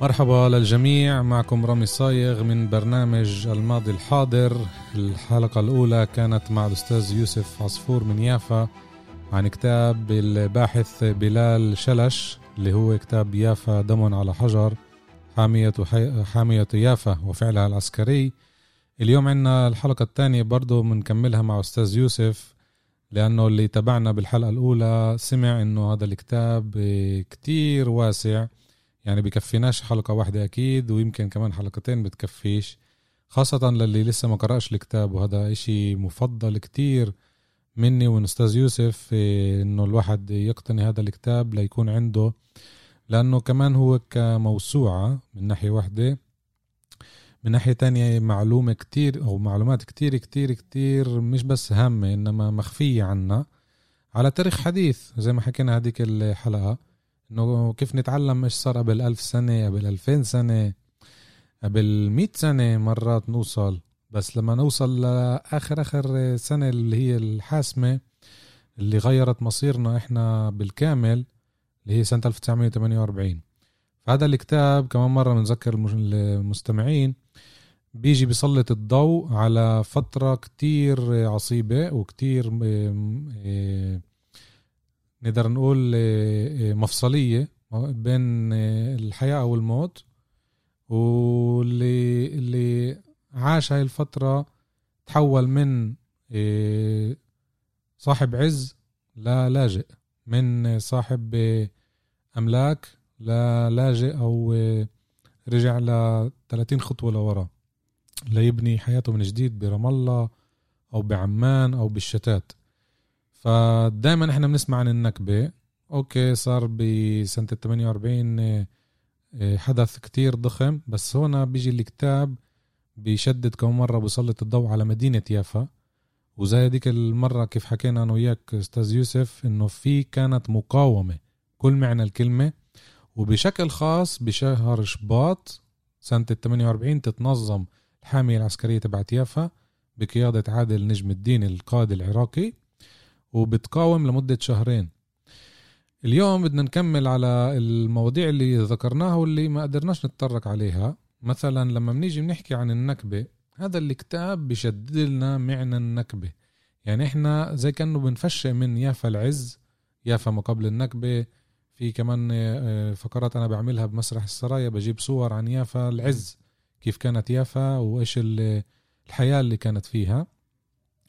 مرحبا للجميع معكم رامي صايغ من برنامج الماضي الحاضر. الحلقة الأولى كانت مع الأستاذ يوسف عصفور من يافا عن كتاب الباحث بلال شلش اللي هو كتاب يافا دم على حجر حامية, حامية يافا وفعلها العسكري. اليوم عنا الحلقة الثانية برضو بنكملها مع أستاذ يوسف لأنه اللي تابعنا بالحلقة الأولى سمع إنه هذا الكتاب كتير واسع. يعني بكفيناش حلقة واحدة أكيد ويمكن كمان حلقتين بتكفيش خاصة للي لسه ما قرأش الكتاب وهذا إشي مفضل كتير مني ومن أستاذ يوسف إنه الواحد يقتني هذا الكتاب ليكون عنده لأنه كمان هو كموسوعة من ناحية واحدة. من ناحية تانية معلومة كتير أو معلومات كتير كتير كتير مش بس هامة إنما مخفية عنا. على تاريخ حديث زي ما حكينا هذيك الحلقة. إنه كيف نتعلم إيش صار قبل ألف سنة قبل ألفين سنة قبل مئة سنة مرات نوصل. بس لما نوصل لآخر آخر سنة اللي هي الحاسمة اللي غيرت مصيرنا إحنا بالكامل اللي هي سنة 1948 فهذا الكتاب كمان مرة بنذكر المستمعين بيجي بيسلط الضوء على فترة كتير عصيبة وكتير نقدر نقول مفصلية بين الحياة والموت واللي اللي عاش هاي الفترة تحول من صاحب عز للاجئ من صاحب أملاك للاجئ أو رجع ل 30 خطوة لورا ليبني حياته من جديد برام الله أو بعمان أو بالشتات. فدائما إحنا بنسمع عن النكبة. أوكي صار بسنة 48 حدث كتير ضخم بس هنا بيجي الكتاب بيشدد كم مرة بيسلط الضوء على مدينة يافا. وزي هذيك المرة كيف حكينا أنا وياك أستاذ يوسف إنه في كانت مقاومة كل معنى الكلمة. وبشكل خاص بشهر شباط سنة 48 تتنظم الحامية العسكرية تبعت يافا بقيادة عادل نجم الدين القائد العراقي. وبتقاوم لمدة شهرين. اليوم بدنا نكمل على المواضيع اللي ذكرناها واللي ما قدرناش نتطرق عليها. مثلا لما بنيجي بنحكي عن النكبة هذا الكتاب بيشدد لنا معنى النكبة. يعني إحنا زي كأنه بنفشق من يافا العز يافا ما قبل النكبة. في كمان آه، فقرات أنا بعملها بمسرح السرايا بجيب صور عن يافا العز كيف كانت يافا وإيش الحياة اللي كانت فيها.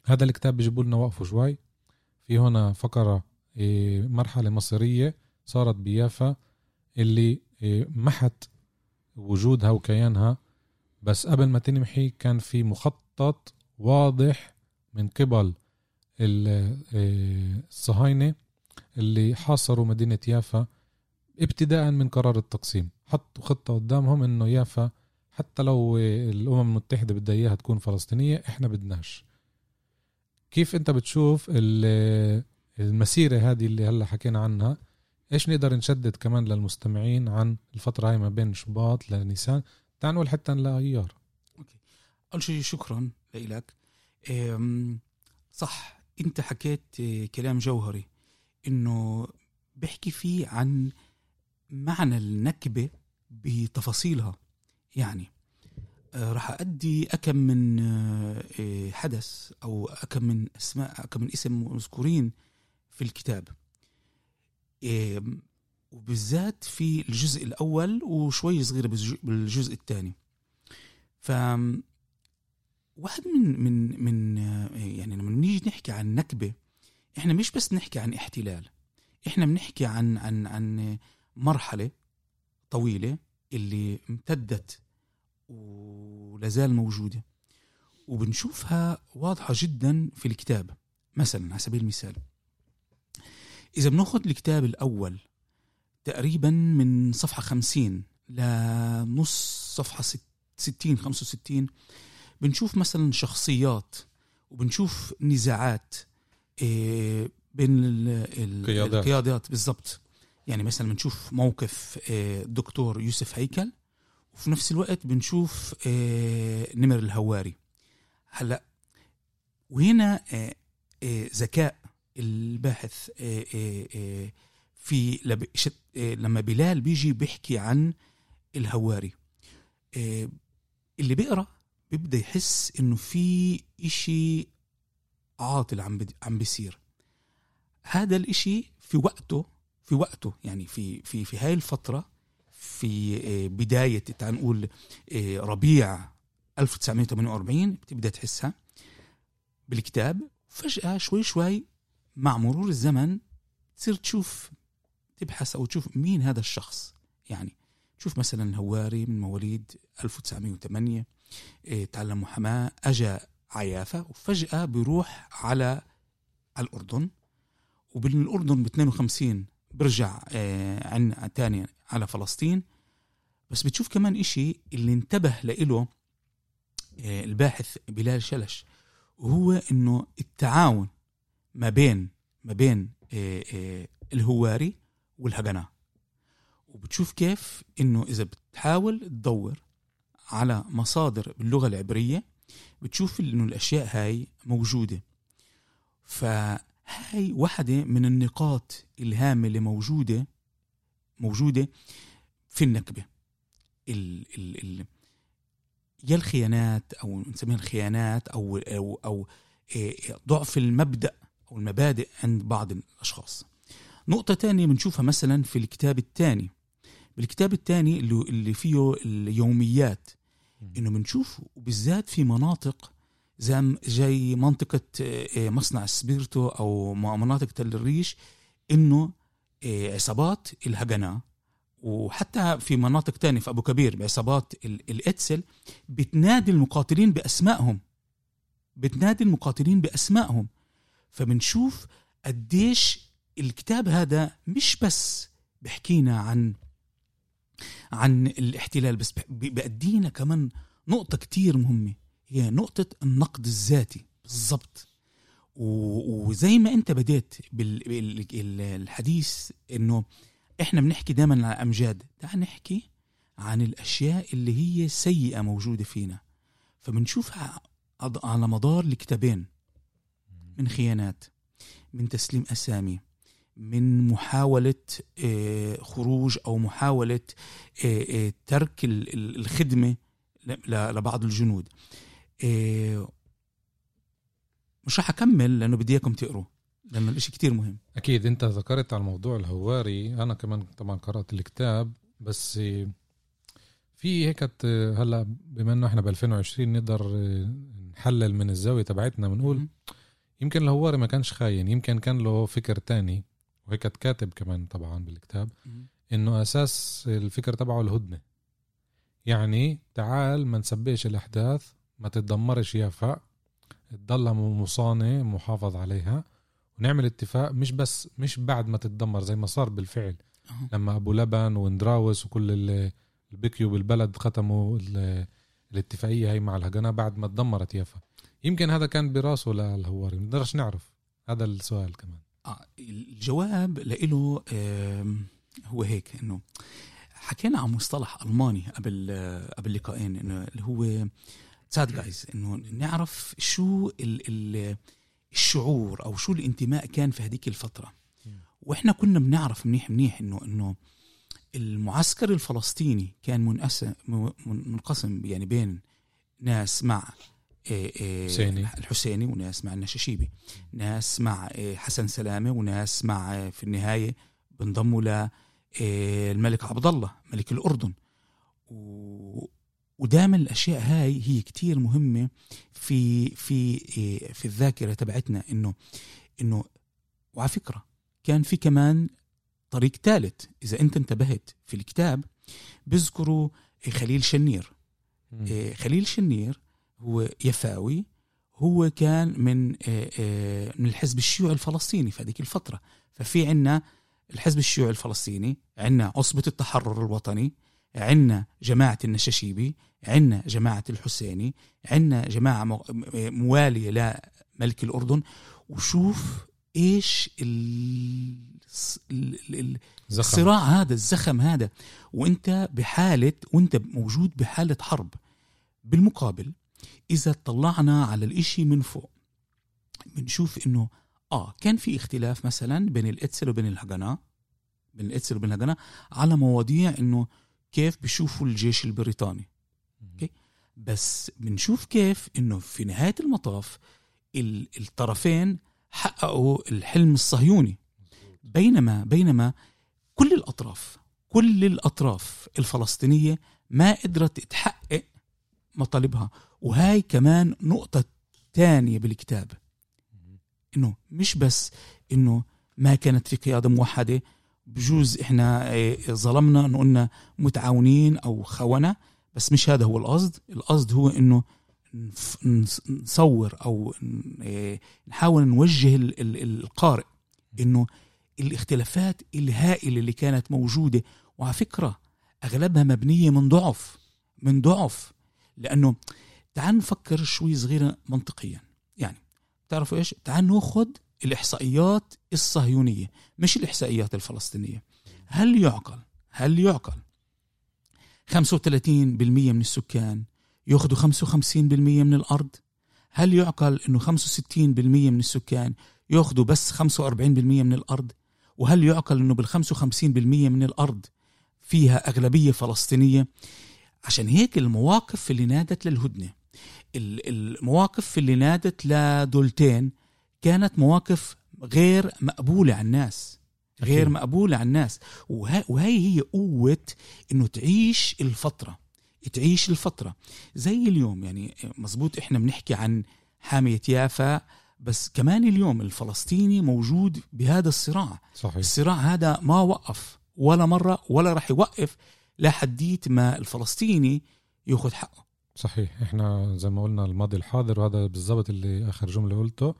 هذا الكتاب بيجيبوا لنا وقفه شوي. في هنا فقرة آه، مرحلة مصيرية صارت بيافا اللي آه، محت وجودها وكيانها. بس قبل ما تنمحي كان في مخطط واضح من قبل الصهاينة اللي حاصروا مدينة يافا ابتداء من قرار التقسيم. حطوا خطة قدامهم إنه يافا حتى لو الأمم المتحدة بدها إياها تكون فلسطينية إحنا بدناش. كيف انت بتشوف المسيرة هذه اللي هلا حكينا عنها؟ إيش نقدر نشدد كمان للمستمعين عن الفترة هاي ما بين شباط لنيسان؟ تعال حتى لإيار. أوكي. أول شيء شكرا لك صح أنت حكيت آه، كلام جوهري إنه بحكي فيه عن معنى النكبة بتفاصيلها. يعني راح أدي أكم من آه، حدث أو أكم من أسماء أكم من اسم مذكورين في الكتاب. وبالذات في الجزء الأول وشوي صغيرة بالجزء الثاني. ف واحد من من من يعني لما نيجي نحكي عن نكبة إحنا مش بس نحكي عن احتلال إحنا بنحكي عن عن عن مرحلة طويلة اللي امتدت ولازال موجودة. وبنشوفها واضحة جدا في الكتاب مثلا على سبيل المثال. إذا بناخذ الكتاب الأول تقريبا من صفحة 50 لنص صفحة 60 65 بنشوف مثلا شخصيات وبنشوف نزاعات آه، بين القيادات, القيادات بالضبط. يعني مثلا بنشوف موقف الدكتور آه، يوسف هيكل وفي نفس الوقت بنشوف آه، نمر الهواري. هلأ وهنا ذكاء الباحث في لما بلال بيجي بيحكي عن الهواري اللي بيقرأ بيبدأ يحس إنه في إشي عاطل عم عم بيصير. هذا الإشي في وقته في وقته يعني في في في هاي الفترة في آه، بداية تعال نقول آه، ربيع 1948 بتبدا تحسها بالكتاب فجأة شوي شوي مع مرور الزمن تصير تشوف تبحث أو تشوف مين هذا الشخص. يعني تشوف مثلا الهواري من مواليد 1908 إيه، تعلم محاماة أجا عيافة وفجأة بيروح على على الأردن وبين الأردن ب 52 برجع إيه، عن تاني على فلسطين بس بتشوف كمان إشي اللي انتبه لإله إيه، الباحث بلال شلش وهو إنه التعاون ما بين ما بين الهواري والهجنة وبتشوف كيف إنه إذا بتحاول تدور على مصادر باللغة العبرية بتشوف إنه الأشياء هاي موجودة. فهاي واحدة من النقاط الهامة اللي موجودة موجودة في النكبة. ال ال ال يا الخيانات أو نسميها الخيانات أو أو أو إيه، ضعف المبدأ أو المبادئ عند بعض الأشخاص. نقطة تانية بنشوفها مثلا في الكتاب الثاني بالكتاب الثاني اللي, اللي فيه اليوميات إنه بنشوف وبالذات في مناطق زي زي منطقة آه، مصنع السبيرتو أو مناطق تل الريش إنه آه، عصابات الهجنة. وحتى في مناطق تانية في أبو كبير بعصابات الإتسل بتنادي المقاتلين بأسمائهم. بتنادي المقاتلين بأسمائهم. فبنشوف قديش الكتاب هذا مش بس بحكينا عن عن الاحتلال بس بأدينا كمان نقطة كتير مهمة. هي نقطة النقد الذاتي. بالضبط. وزي ما انت بديت بالحديث انه إحنا بنحكي دائما عن أمجاد. تعال نحكي عن الأشياء اللي هي سيئة موجودة فينا. فبنشوفها على مدار الكتابين. من خيانات من تسليم أسامي من محاولة آه، خروج أو محاولة آه، آه، ترك الخدمة لبعض الجنود. مش رح أكمل لأنه بدي إياكم تقروا لأنه الإشي كتير مهم. أكيد أنت ذكرت على موضوع الهواري أنا كمان طبعا قرأت الكتاب بس في هيك هلأ بما إنه إحنا ب 2020 نقدر نحلل من الزاوية تبعتنا بنقول يمكن الهواري ما كانش خاين يمكن كان له فكر تاني وهيك كاتب كمان طبعا بالكتاب إنه أساس الفكر تبعه الهدنة. يعني تعال ما نسبقش الأحداث ما تتدمرش يافا تضلها مصانة محافظ عليها ونعمل اتفاق مش بس مش بعد ما تتدمر زي ما صار بالفعل. أه. لما أبو لبن وندراوس وكل اللي بكيوا بالبلد ختموا الاتفاقية هي مع الهجنة بعد ما تدمرت يافا. يمكن هذا كان براسه للهواري ما نقدرش نعرف. هذا السؤال كمان. آه الجواب له هو هيك إنه حكينا عن مصطلح ألماني قبل قبل لقاءين إنه اللي هو ساد جايز إنه نعرف شو ال ال الشعور أو شو الانتماء كان في هذيك الفترة. وإحنا كنا بنعرف منيح منيح انه إنه المعسكر الفلسطيني كان منقسم منقسم يعني بين ناس مع إيه، حسيني. الحسيني وناس مع النشاشيبي ناس مع إيه، حسن سلامة وناس مع في النهاية بنضموا للملك عبد الله ملك الأردن. و ودائما الأشياء هاي هي كتير مهمة في في في الذاكرة تبعتنا إنه إنه وعلى فكرة كان في كمان طريق ثالث. إذا أنت انتبهت في الكتاب بيذكروا خليل شنير. خليل شنير هو يفاوي. هو كان من آه، من الحزب الشيوعي الفلسطيني في هذيك الفترة. ففي عنا الحزب الشيوعي الفلسطيني عندنا عصبة التحرر الوطني عندنا جماعة النشاشيبي عندنا جماعة الحسيني عندنا جماعة مو- موالية لملك الأردن. وشوف زخم. الصراع هذا الزخم هذا. وأنت بحالة وأنت موجود بحالة حرب. بالمقابل إذا طلعنا على الإشي من فوق بنشوف إنه آه كان في اختلاف مثلا بين الإتسل وبين الهجنة بين الإتسل وبين الهجنة على مواضيع إنه كيف بيشوفوا الجيش البريطاني. أوكي؟ بس بنشوف كيف إنه في نهاية المطاف ال- الطرفين حققوا الحلم الصهيوني. بينما بينما كل الأطراف كل الأطراف الفلسطينية ما قدرت تحقق مطالبها. وهاي كمان نقطة تانية بالكتاب. إنه مش بس إنه ما كانت في قيادة موحدة بجوز إحنا إيه، ظلمنا إنه قلنا متعاونين أو خونة بس مش هذا هو القصد. القصد هو إنه نصور أو إيه، نحاول نوجه ال- ال- القارئ إنه الاختلافات الهائلة اللي كانت موجودة وعلى فكرة أغلبها مبنية من ضعف من ضعف. لأنه تعال نفكر شوي صغيرة منطقيا. يعني تعرفوا إيش؟ تعال ناخذ الإحصائيات الصهيونية مش الإحصائيات الفلسطينية. هل يعقل؟ هل يعقل؟ 35% من السكان ياخذوا 55% من الأرض؟ هل يعقل إنه 65% من السكان ياخذوا بس 45% من الأرض؟ وهل يعقل إنه بال 55% من الأرض فيها أغلبية فلسطينية؟ عشان هيك المواقف اللي نادت للهدنة ال- المواقف اللي نادت لدولتين كانت مواقف غير مقبولة على الناس غير أكيد. مقبولة على الناس. وه- وهي هي قوة إنه تعيش الفترة تعيش الفترة. زي اليوم يعني مزبوط إحنا بنحكي عن حامية يافا بس كمان اليوم الفلسطيني موجود بهذا الصراع. صحيح. الصراع هذا ما وقف ولا مرة ولا راح يوقف لحديت ما الفلسطيني ياخذ حقه. صحيح. إحنا زي ما قلنا الماضي الحاضر وهذا بالضبط اللي آخر جملة قلته.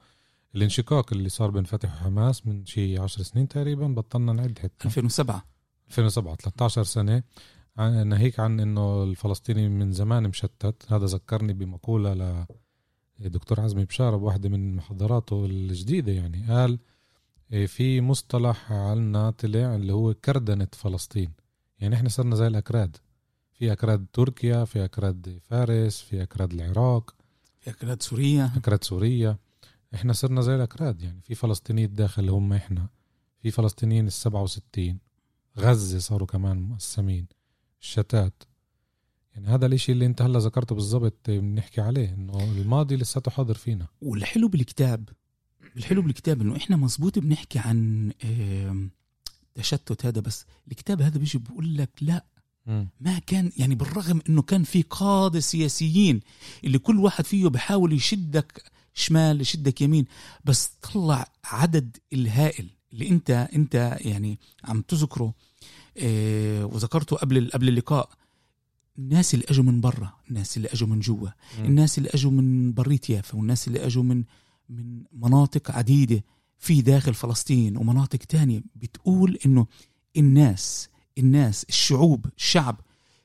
الانشقاق اللي صار بين فتح وحماس من شي 10 سنين تقريبا بطلنا نعد حتى 2007 2007 13 سنة. ناهيك عن إنه الفلسطيني من زمان مشتت. هذا ذكرني بمقولة لدكتور عزمي بشاره بواحده من محاضراته الجديدة يعني. قال إيه، في مصطلح عنا طلع اللي هو كردنة فلسطين. يعني إحنا صرنا زي الأكراد. في أكراد تركيا في أكراد فارس في أكراد العراق في أكراد سوريا. أكراد سوريا. إحنا صرنا زي الأكراد يعني في فلسطينيين الداخل اللي هم إحنا في فلسطينيين ال 67 غزة صاروا كمان مقسمين الشتات يعني هذا الإشي اللي أنت هلأ ذكرته بالضبط بنحكي عليه إنه الماضي لساته حاضر فينا والحلو بالكتاب الحلو بالكتاب إنه إحنا مزبوط بنحكي عن تشتت هذا بس الكتاب هذا بيجي بيقول لك لا. ما كان يعني بالرغم إنه كان في قاده سياسيين اللي كل واحد فيه بحاول يشدك شمال يشدك يمين بس طلع عدد الهائل اللي انت انت يعني عم تذكره آه وذكرته قبل قبل اللقاء الناس اللي اجوا من برا الناس اللي اجوا من جوا. الناس اللي اجوا من بريت يافا والناس اللي اجوا من من مناطق عديدة في داخل فلسطين ومناطق تانية بتقول إنه الناس الناس الشعوب الشعب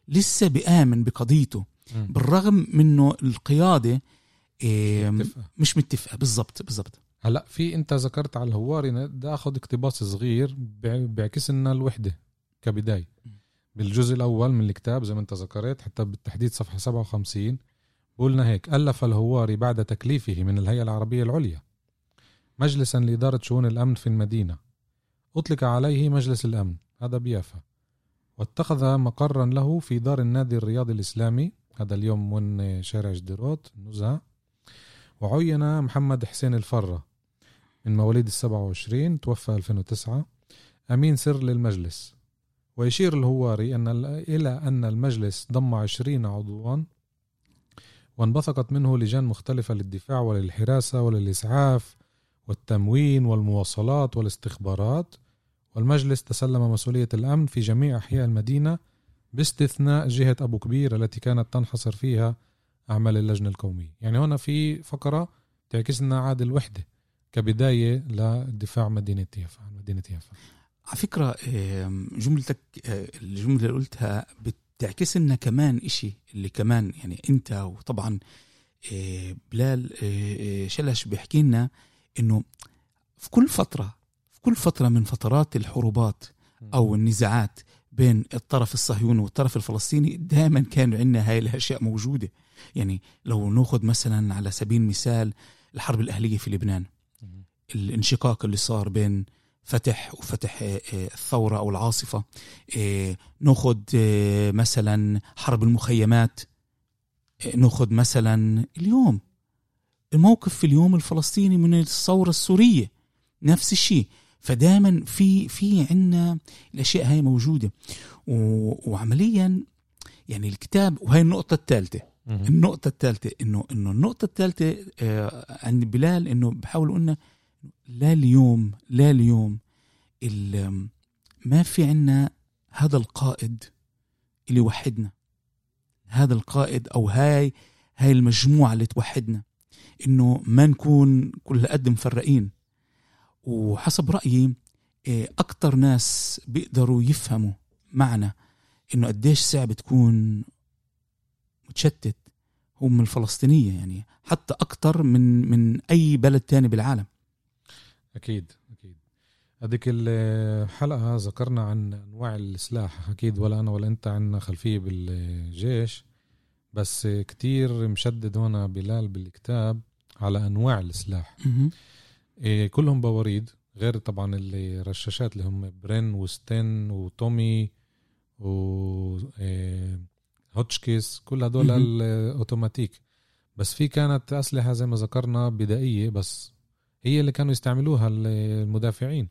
لسه بآمن بقضيته. بالرغم منه القيادة متفقة. مش متفقة. بالضبط بالضبط. هلا في انت ذكرت على الهواري بدي اخذ اقتباس صغير بيع- بيعكس لنا الوحدة كبداية. بالجزء الأول من الكتاب زي ما انت ذكرت حتى بالتحديد صفحة 57 قلنا هيك ألف الهواري بعد تكليفه من الهيئة العربية العليا. مجلسا لإدارة شؤون الأمن في المدينة. أطلق عليه مجلس الأمن. هذا بيافا. واتخذ مقرا له في دار النادي الرياضي الإسلامي. هذا اليوم من شارع جديروت النزهه وعين محمد حسين الفرة. من مواليد السبعة وعشرين توفى 2009 أمين سر للمجلس. ويشير الهواري أن إلى أن المجلس ضم عشرين عضوا وانبثقت منه لجان مختلفة للدفاع وللحراسة وللإسعاف والتموين والمواصلات والاستخبارات. والمجلس تسلم مسؤولية الأمن في جميع أحياء المدينة باستثناء جهة أبو كبير التي كانت تنحصر فيها أعمال اللجنة القومية. يعني هنا في فقرة تعكس لنا عاد الوحدة كبداية لدفاع مدينة يافا عن مدينة يافا. على فكرة جملتك آه، الجملة اللي قلتها بتعكس لنا كمان إشي اللي كمان يعني أنت وطبعا آه، بلال آه، شلش بيحكي لنا إنه في كل فترة في كل فترة من فترات الحروبات أو النزاعات بين الطرف الصهيوني والطرف الفلسطيني دائما كان عندنا هاي الأشياء موجودة يعني لو نأخذ مثلا على سبيل المثال الحرب الأهلية في لبنان. الانشقاق اللي صار بين فتح وفتح آه، آه، الثورة أو العاصفة آه، نأخذ مثلا حرب المخيمات نأخذ مثلا اليوم الموقف في اليوم الفلسطيني من الثورة السورية نفس الشيء فدائما في في عندنا الأشياء هاي موجودة. و- وعمليا يعني الكتاب وهي النقطة الثالثة. مم. النقطة الثالثة إنه إنه النقطة الثالثة آه عند بلال إنه بحاول قلنا لا اليوم لا اليوم ال- ما في عنا هذا القائد اللي يوحدنا. هذا القائد أو هاي هاي المجموعة اللي توحدنا. إنه ما نكون كل قد مفرقين. وحسب رأيي آه، أكتر ناس بيقدروا يفهموا معنى إنه قديش صعب تكون متشتت هم الفلسطينية يعني حتى أكتر من من أي بلد تاني بالعالم. أكيد أكيد. هذيك الحلقة ذكرنا عن أنواع السلاح أكيد ولا أنا ولا أنت عنا خلفية بالجيش بس كتير مشدد هنا بلال بالكتاب على أنواع السلاح. كلهم بواريد غير طبعا الرشاشات اللي هم برين وستين وتومي و إيه هوتشكيس كل هدول. الأوتوماتيك. بس في كانت أسلحة زي ما ذكرنا بدائية بس هي اللي كانوا يستعملوها المدافعين.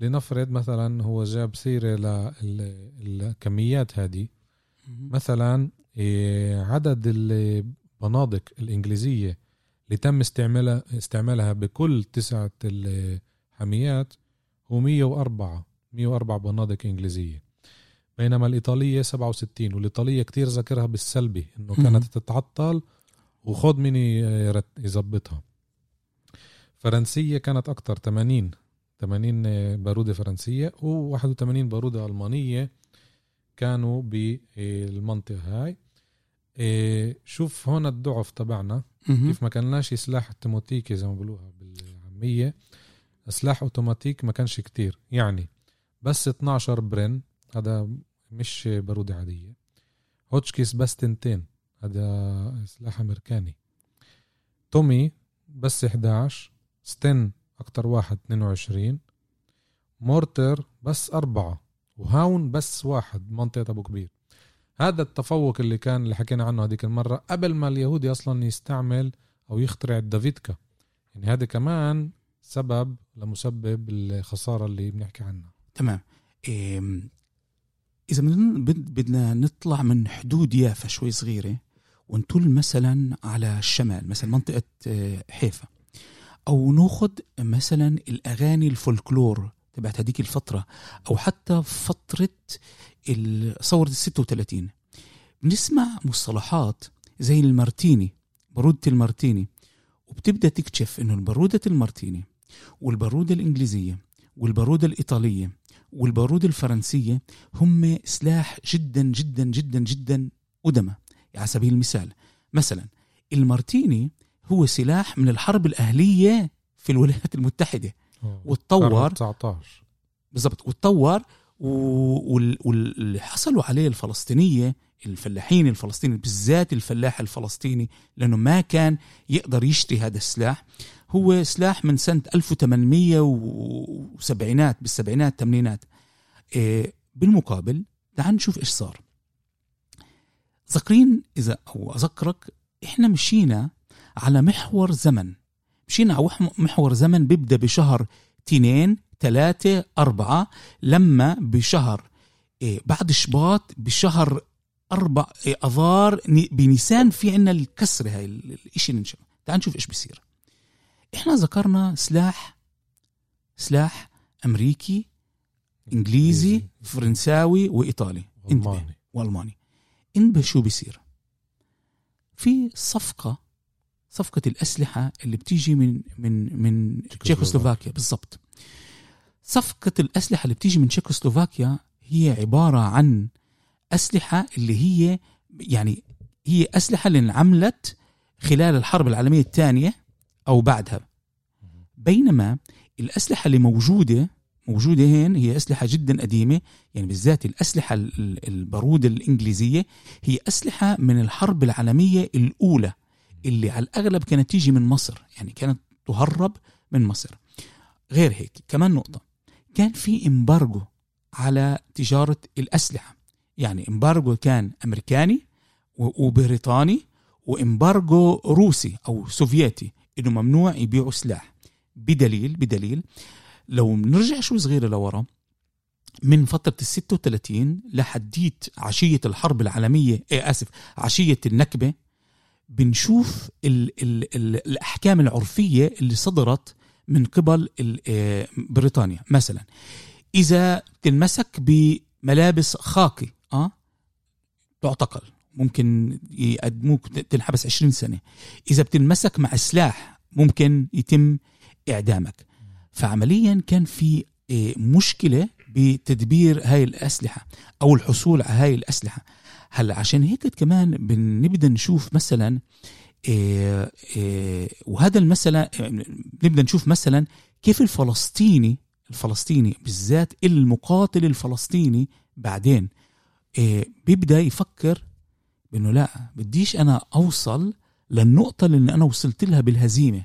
لنفرض مثلا هو جاب سيرة للكميات هذه. مثلا إيه، عدد البنادق الإنجليزية اللي تم استعمالها استعمالها بكل تسعة الحاميات هو 104 104 بنادق إنجليزية. بينما الإيطالية 67 والإيطالية كتير ذاكرها بالسلبي إنه. كانت تتعطل وخد مين يرت- يظبطها. فرنسية كانت أكتر 80 80 بارودة فرنسية و81 بارودة ألمانية كانوا بالمنطقة هاي. إيه، شوف هون الضعف تبعنا. كيف ما كانش سلاح تيموتيكي زي ما بقولوها بالعامية. سلاح أوتوماتيك ما كانش كتير يعني بس 12 برين هذا مش بارودة عادية. هوتشكيس بس تنتين هذا سلاح أمريكاني. تومي بس 11 ستن أكتر واحد 22 مورتر بس أربعة وهاون بس واحد منطقة أبو كبير. هذا التفوق اللي كان اللي حكينا عنه هذيك المرة قبل ما اليهودي أصلا يستعمل أو يخترع الدافيدكا. يعني هذا كمان سبب لمسبب الخسارة اللي بنحكي عنها. تمام. إذا بدنا بد- بدنا نطلع من حدود يافا شوي صغيرة ونطل مثلا على الشمال مثلا منطقة آه، حيفا. أو ناخذ مثلا الأغاني الفولكلور تبعت هذيك الفترة أو حتى فترة ثورة ال 36 بنسمع مصطلحات زي المارتيني بارودة المارتيني وبتبدأ تكتشف إنه البارودة المارتيني والبارودة الإنجليزية والبارودة الإيطالية والبارودة الفرنسية هم سلاح جدا جدا جدا جدا قدمى على سبيل المثال مثلا المارتيني هو سلاح من الحرب الأهلية في الولايات المتحدة. وتطور 19 بالضبط. وتطور واللي حصلوا عليه الفلسطينية الفلاحين الفلسطيني بالذات الفلاح الفلسطيني لأنه ما كان يقدر يشتري هذا السلاح. هو سلاح من سنة 1870 بالسبعينات الثمانينات. إيه، بالمقابل تعال نشوف إيش صار. ذكرين اذا أو أذكرك إحنا مشينا على محور زمن. مشينا على محور زمن بيبدأ بشهر تنين ثلاثة أربعة لما بشهر إيه بعد شباط بشهر أربع إيه أذار ن- بنيسان في عنا الكسر هاي ال- الإشي ننشأ تعال نشوف إيش بصير إحنا ذكرنا سلاح سلاح أمريكي إنجليزي فرنساوي وإيطالي. ألماني وألماني. انتبه شو بيصير؟ في صفقة صفقة الأسلحة اللي بتيجي من من من تشيكوسلوفاكيا بالضبط. صفقة الأسلحة اللي بتيجي من تشيكوسلوفاكيا هي عبارة عن أسلحة اللي هي يعني هي أسلحة اللي انعملت خلال الحرب العالمية الثانية أو بعدها. بينما الأسلحة اللي موجودة موجودة هين هي أسلحة جدا قديمة يعني بالذات الأسلحة البارود الإنجليزية هي أسلحة من الحرب العالمية الأولى اللي على الأغلب كانت تيجي من مصر يعني كانت تهرب من مصر. غير هيك كمان نقطة. كان في إمبارجو على تجارة الأسلحة. يعني إمبارجو كان أمريكاني وبريطاني وإمبارجو روسي أو سوفيتي إنه ممنوع يبيعوا سلاح. بدليل بدليل لو بنرجع شوي صغيرة لورا من فترة ال 36 لحديت عشية الحرب العالمية إيه آسف عشية النكبة بنشوف ال ال ال الأحكام العرفية اللي صدرت من قبل آه، بريطانيا مثلا. إذا تنمسك بملابس خاقي أه تعتقل. ممكن يقدموك تنحبس 20 سنة. إذا بتنمسك مع سلاح ممكن يتم إعدامك. فعمليا كان في آه، مشكلة بتدبير هاي الأسلحة أو الحصول على هاي الأسلحة. هلأ عشان هيك كمان بنبدا نشوف مثلا إيه وهذا المسألة نبدأ نشوف مثلا كيف الفلسطيني الفلسطيني بالذات المقاتل الفلسطيني بعدين إيه بيبدأ يفكر بأنه لا بديش أنا أوصل للنقطة اللي أنا وصلت لها بالهزيمة.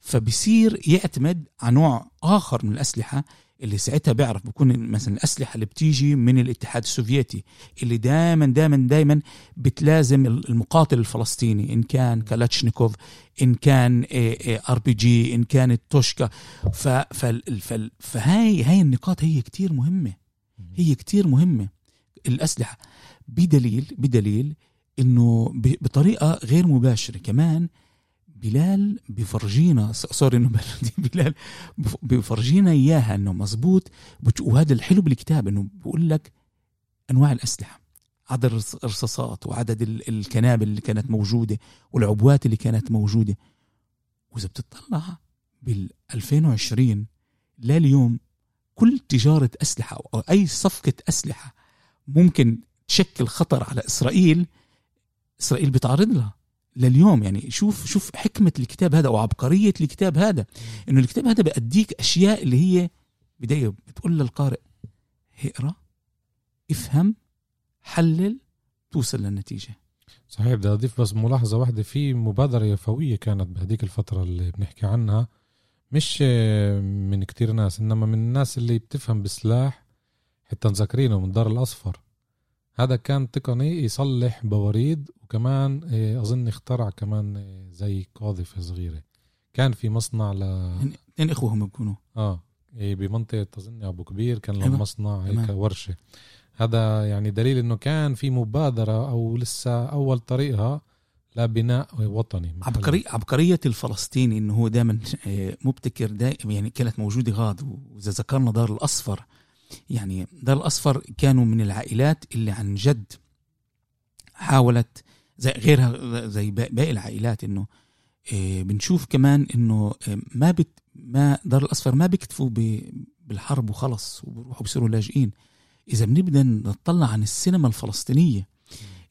فبصير يعتمد على نوع آخر من الأسلحة اللي ساعتها بيعرف بكون مثلا الأسلحة اللي بتيجي من الاتحاد السوفيتي اللي دائما دائما دائما بتلازم المقاتل الفلسطيني إن كان كالاتشنيكوف إن كان RPG إن كانت توشكا. فهاي هاي النقاط هي كتير مهمة. هي كتير مهمة. الأسلحة بدليل بدليل إنه بطريقة غير مباشرة كمان بلال بفرجينا sorry إنه بلال بفرجينا إياها إنه مزبوط وهذا الحلو بالكتاب إنه بقول لك أنواع الأسلحة عدد الرصاصات وعدد الكنابل اللي كانت موجودة والعبوات اللي كانت موجودة. وإذا بتطلع بال 2020 لليوم كل تجارة أسلحة أو أي صفقة أسلحة ممكن تشكل خطر على إسرائيل إسرائيل بتعرض لها. لليوم يعني شوف شوف حكمة الكتاب هذا وعبقريه الكتاب هذا. إنه الكتاب هذا بأديك أشياء اللي هي بداية بتقول للقارئ اقرأ افهم حلل توصل للنتيجة. صحيح بدي أضيف بس ملاحظة واحدة في مبادرة يفوية كانت بهديك الفترة اللي بنحكي عنها. مش من كتير ناس إنما من الناس اللي بتفهم بسلاح حتى مذكرينه من دار الأصفر. هذا كان تقني يصلح بواريد وكمان إيه، أظن اخترع كمان إيه، زي قاذفة صغيرة. كان في مصنع ل اثنين إخوة هم بيكونوا آه إيه بمنطقة أظن أبو كبير كان لهم مصنع هيك ورشة. هذا يعني دليل إنه كان في مبادرة أو لسه أول طريقها لبناء وطني عبقرية عبقرية الفلسطيني إنه هو دائما مبتكر دائما يعني كانت موجودة غاد وإذا ذكرنا دار الأصفر يعني دار الأصفر كانوا من العائلات اللي عن جد حاولت زي غيرها زي باقي العائلات إنه إيه بنشوف كمان إنه إيه ما بت ما دار الأصفر ما بيكتفوا بالحرب وخلص وبروحوا بصيروا لاجئين. إذا بنبدأ نطلع عن السينما الفلسطينية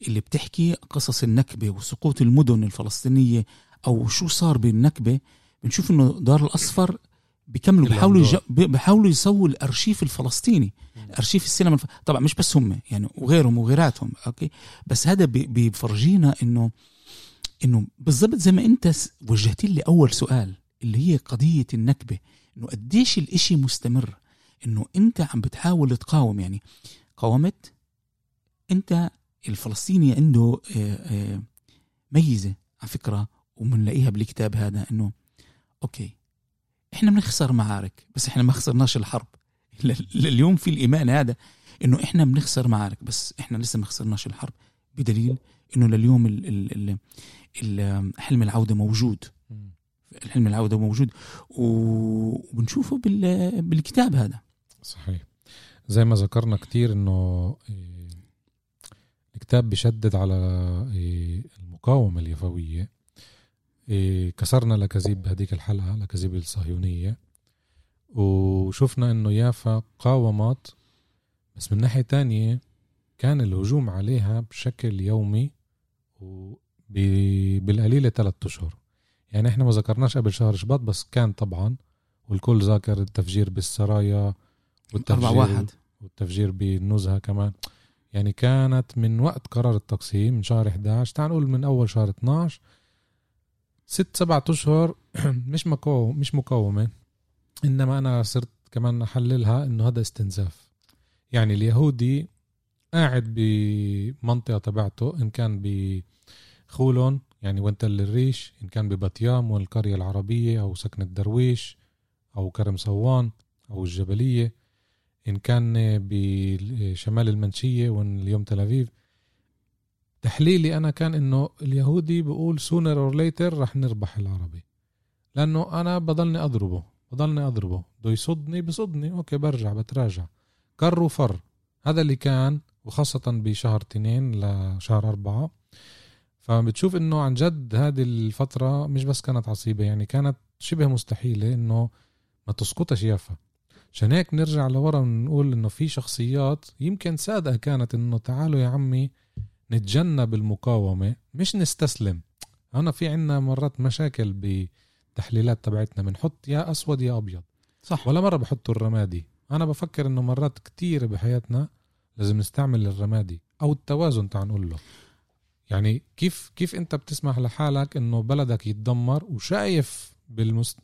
اللي بتحكي قصص النكبة وسقوط المدن الفلسطينية أو شو صار بالنكبة بنشوف إنه دار الأصفر بيكملوا بيحاولوا. بيحاولوا يسووا الأرشيف الفلسطيني أرشيف السينما الف... طبعا مش بس هم يعني وغيرهم وغيراتهم أوكي؟ بس هذا بي... بيفرجينا إنه إنه بالضبط زي ما أنت وجهت لي اول سؤال اللي هي قضية النكبة إنه قديش الإشي مستمر؟ إنه أنت عم بتحاول تقاوم يعني قاومت أنت الفلسطيني عنده آه، آه، ميزة على فكرة وبنلاقيها بالكتاب هذا إنه okay إحنا بنخسر معارك بس إحنا ما خسرناش الحرب. اليوم في الإيمان هذا إنه إحنا بنخسر معارك بس إحنا لسه ما خسرناش الحرب. بدليل إنه لليوم ال ال ال حلم العودة موجود. الحلم العودة موجود. وبنشوفه بالكتاب هذا. صحيح. زي ما ذكرنا كتير إنه إيه، الكتاب بيشدد على إيه، المقاومة اليفوية. كسرنا لكذيب بهديك الحلقة لكذيب الصهيونية. وشفنا إنه يافا قاومت بس من ناحية تانية كان الهجوم عليها بشكل يومي وبالقليلة ثلاثة أشهر. يعني إحنا ما ذكرناش قبل شهر شباط بس كان طبعا. والكل ذاكر التفجير بالسرايا أربعة واحد. والتفجير بالنزهة كمان. يعني كانت من وقت قرار التقسيم من شهر 11 تعال نقول من أول شهر 12 ست سبعة أشهر مش مقاوم مش مقاومة. إنما أنا صرت كمان أحللها إنه هذا استنزاف. يعني اليهودي قاعد بمنطقة تبعته إن كان بخولون يعني وانتل الريش إن كان ببطيام والقرية العربية أو سكن الدرويش أو كرم صوان أو الجبلية. إن كان بشمال المنشية واليوم تل أبيب تحليلي أنا كان إنه اليهودي بقول sooner or later رح نربح العربي. لأنه أنا بضلني أضربه بضلني أضربه. بده يصدني بصدني. okay برجع بتراجع. كر وفر. هذا اللي كان وخاصة بشهر اثنين لشهر أربعة. فبتشوف إنه عن جد هذه الفترة مش بس كانت عصيبة يعني كانت شبه مستحيلة إنه ما تسقطش يافا عشان هيك نرجع لورا ونقول إنه في شخصيات يمكن صادقة كانت إنه تعالوا يا عمي نتجنب المقاومة مش نستسلم. هنا في عنا مرات مشاكل بالتحليلات تبعتنا بنحط يا أسود يا أبيض. صح. ولا مرة بحطوا الرمادي. أنا بفكر إنه مرات كتير بحياتنا لازم نستعمل الرمادي أو التوازن تعال نقول له. يعني كيف كيف أنت بتسمح لحالك إنه بلدك يتدمر وشايف بالمست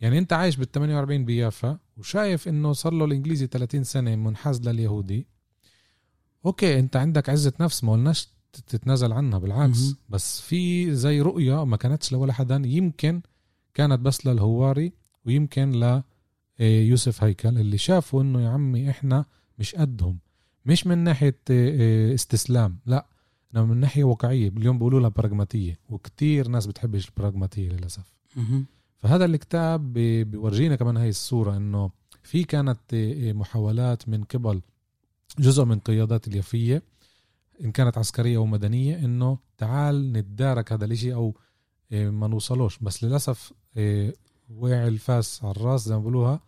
يعني أنت عايش بال 48 بيافا وشايف إنه صار له الإنجليزي 30 سنة منحاز لليهودي أوكي انت عندك عزة نفس ما قلناش تتنازل عنها بالعكس مهم. بس في زي رؤية ما كانتش لولا حدا يمكن كانت بس للهواري ويمكن ل إيه، يوسف هيكل اللي شافوا انه يا عمي إحنا مش قدهم مش من ناحية إيه، إيه، استسلام لا انما من ناحية واقعية اليوم بيقولوا لها براغماتية وكتير ناس بتحبش البراغماتية للأسف مهم. فهذا الكتاب بيورجينا كمان هاي الصورة إنه في كانت محاولات من قبل جزء من قيادات اليافية إن كانت عسكرية أو مدنية إنه تعال نتدارك هذا الإشي أو إيه، ما نوصلوش. بس للأسف إيه، وقع الفاس على الرأس زي ما بقولوها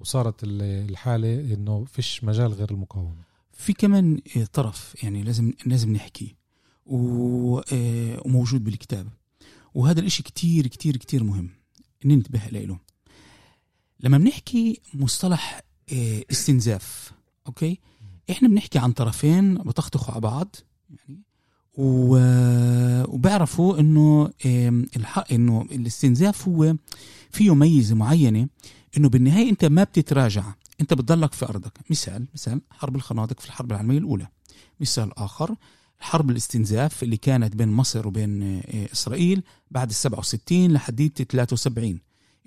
وصارت ال- الحالة إنه فيش مجال غير المقاومة. في كمان آه، طرف يعني لازم لازم نحكي وموجود بالكتاب. وهذا الإشي كتير كتير كتير مهم. ننتبه له لما بنحكي مصطلح استنزاف أوكي؟ إحنا بنحكي عن طرفين بتخطخوا على بعض يعني و- وبيعرفوا إنه الحق إنه الاستنزاف هو فيه ميزة معينة إنه بالنهاية أنت ما بتتراجع أنت بتضلك في أرضك. مثال مثال حرب الخنادق في الحرب العالمية الأولى. مثال آخر حرب الاستنزاف اللي كانت بين مصر وبين آه، إسرائيل بعد ال 67 لحديت 73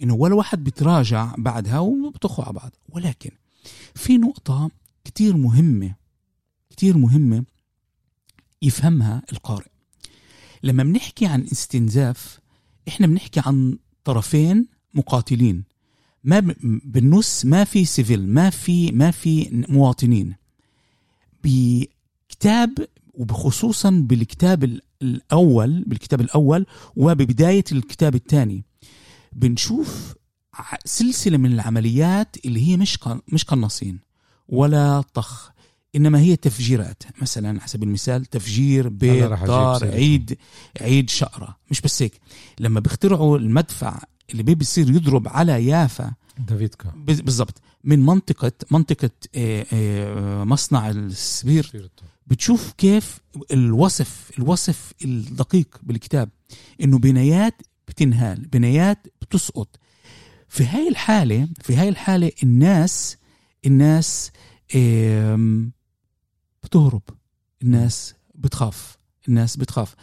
إنه ولا واحد بتراجع بعدها وبتخوا على بعض. ولكن في نقطة كتير مهمة كتير مهمة يفهمها القارئ. لما بنحكي عن استنزاف إحنا بنحكي عن طرفين مقاتلين. ما بالنص ما في سيفيل ما في ما في مواطنين. بكتاب وبخصوصا بالكتاب ال- الأول بالكتاب الأول وببداية الكتاب الثاني بنشوف سلسلة من العمليات اللي هي مش مش قناصين. ولا طخ. إنما هي تفجيرات. مثلا على سبيل المثال تفجير بيت دار. عيد عيد شقرة. مش بس هيك. لما بيخترعوا المدفع اللي بي- بيصير يضرب على يافا دافيدكا. بالضبط. من منطقة منطقة آه، آه، مصنع السبير. بتشوف كيف الوصف الوصف الدقيق بالكتاب. إنه بنايات بتنهال بنايات بتسقط. في هاي الحالة في هاي الحالة الناس الناس بتهرب. الناس بتخاف. الناس بتخاف.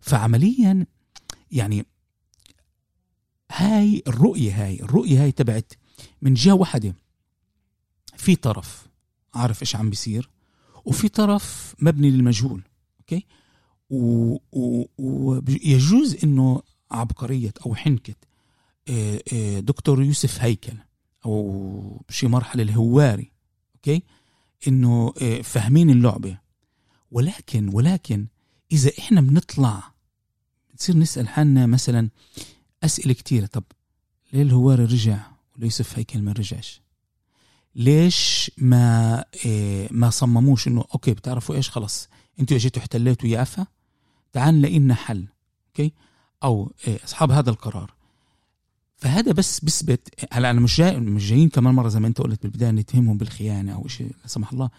فعمليا يعني هاي الرؤية هاي الرؤية هاي تبعت من جهة واحدة. في طرف عارف إيش عم بيصير؟ وفي طرف مبني للمجهول okay؟ ويجوز إنه عبقرية أو حنكة آه، آه، دكتور يوسف هيكل أو بشي مرحلة الهواري okay؟ إنه آه، فاهمين اللعبة. ولكن ولكن إذا إحنا بنطلع بنصير نسأل حالنا مثلا أسئلة كتيرة. طب ليه الهواري رجع وليوسف هيكل ما رجعش؟ ليش ما إيه ما صمموش إنه okay بتعرفوا إيش؟ خلص أنتوا اجيتوا احتليتوا يافا تعال نلاقي لنا حل okay؟ أو إيه أصحاب هذا القرار. فهذا بس بثبت هلا أنا مش جاي مش جايين كمان مرة زي ما أنت قلت بالبداية نتهمهم بالخيانة أو شيء لا سمح الله.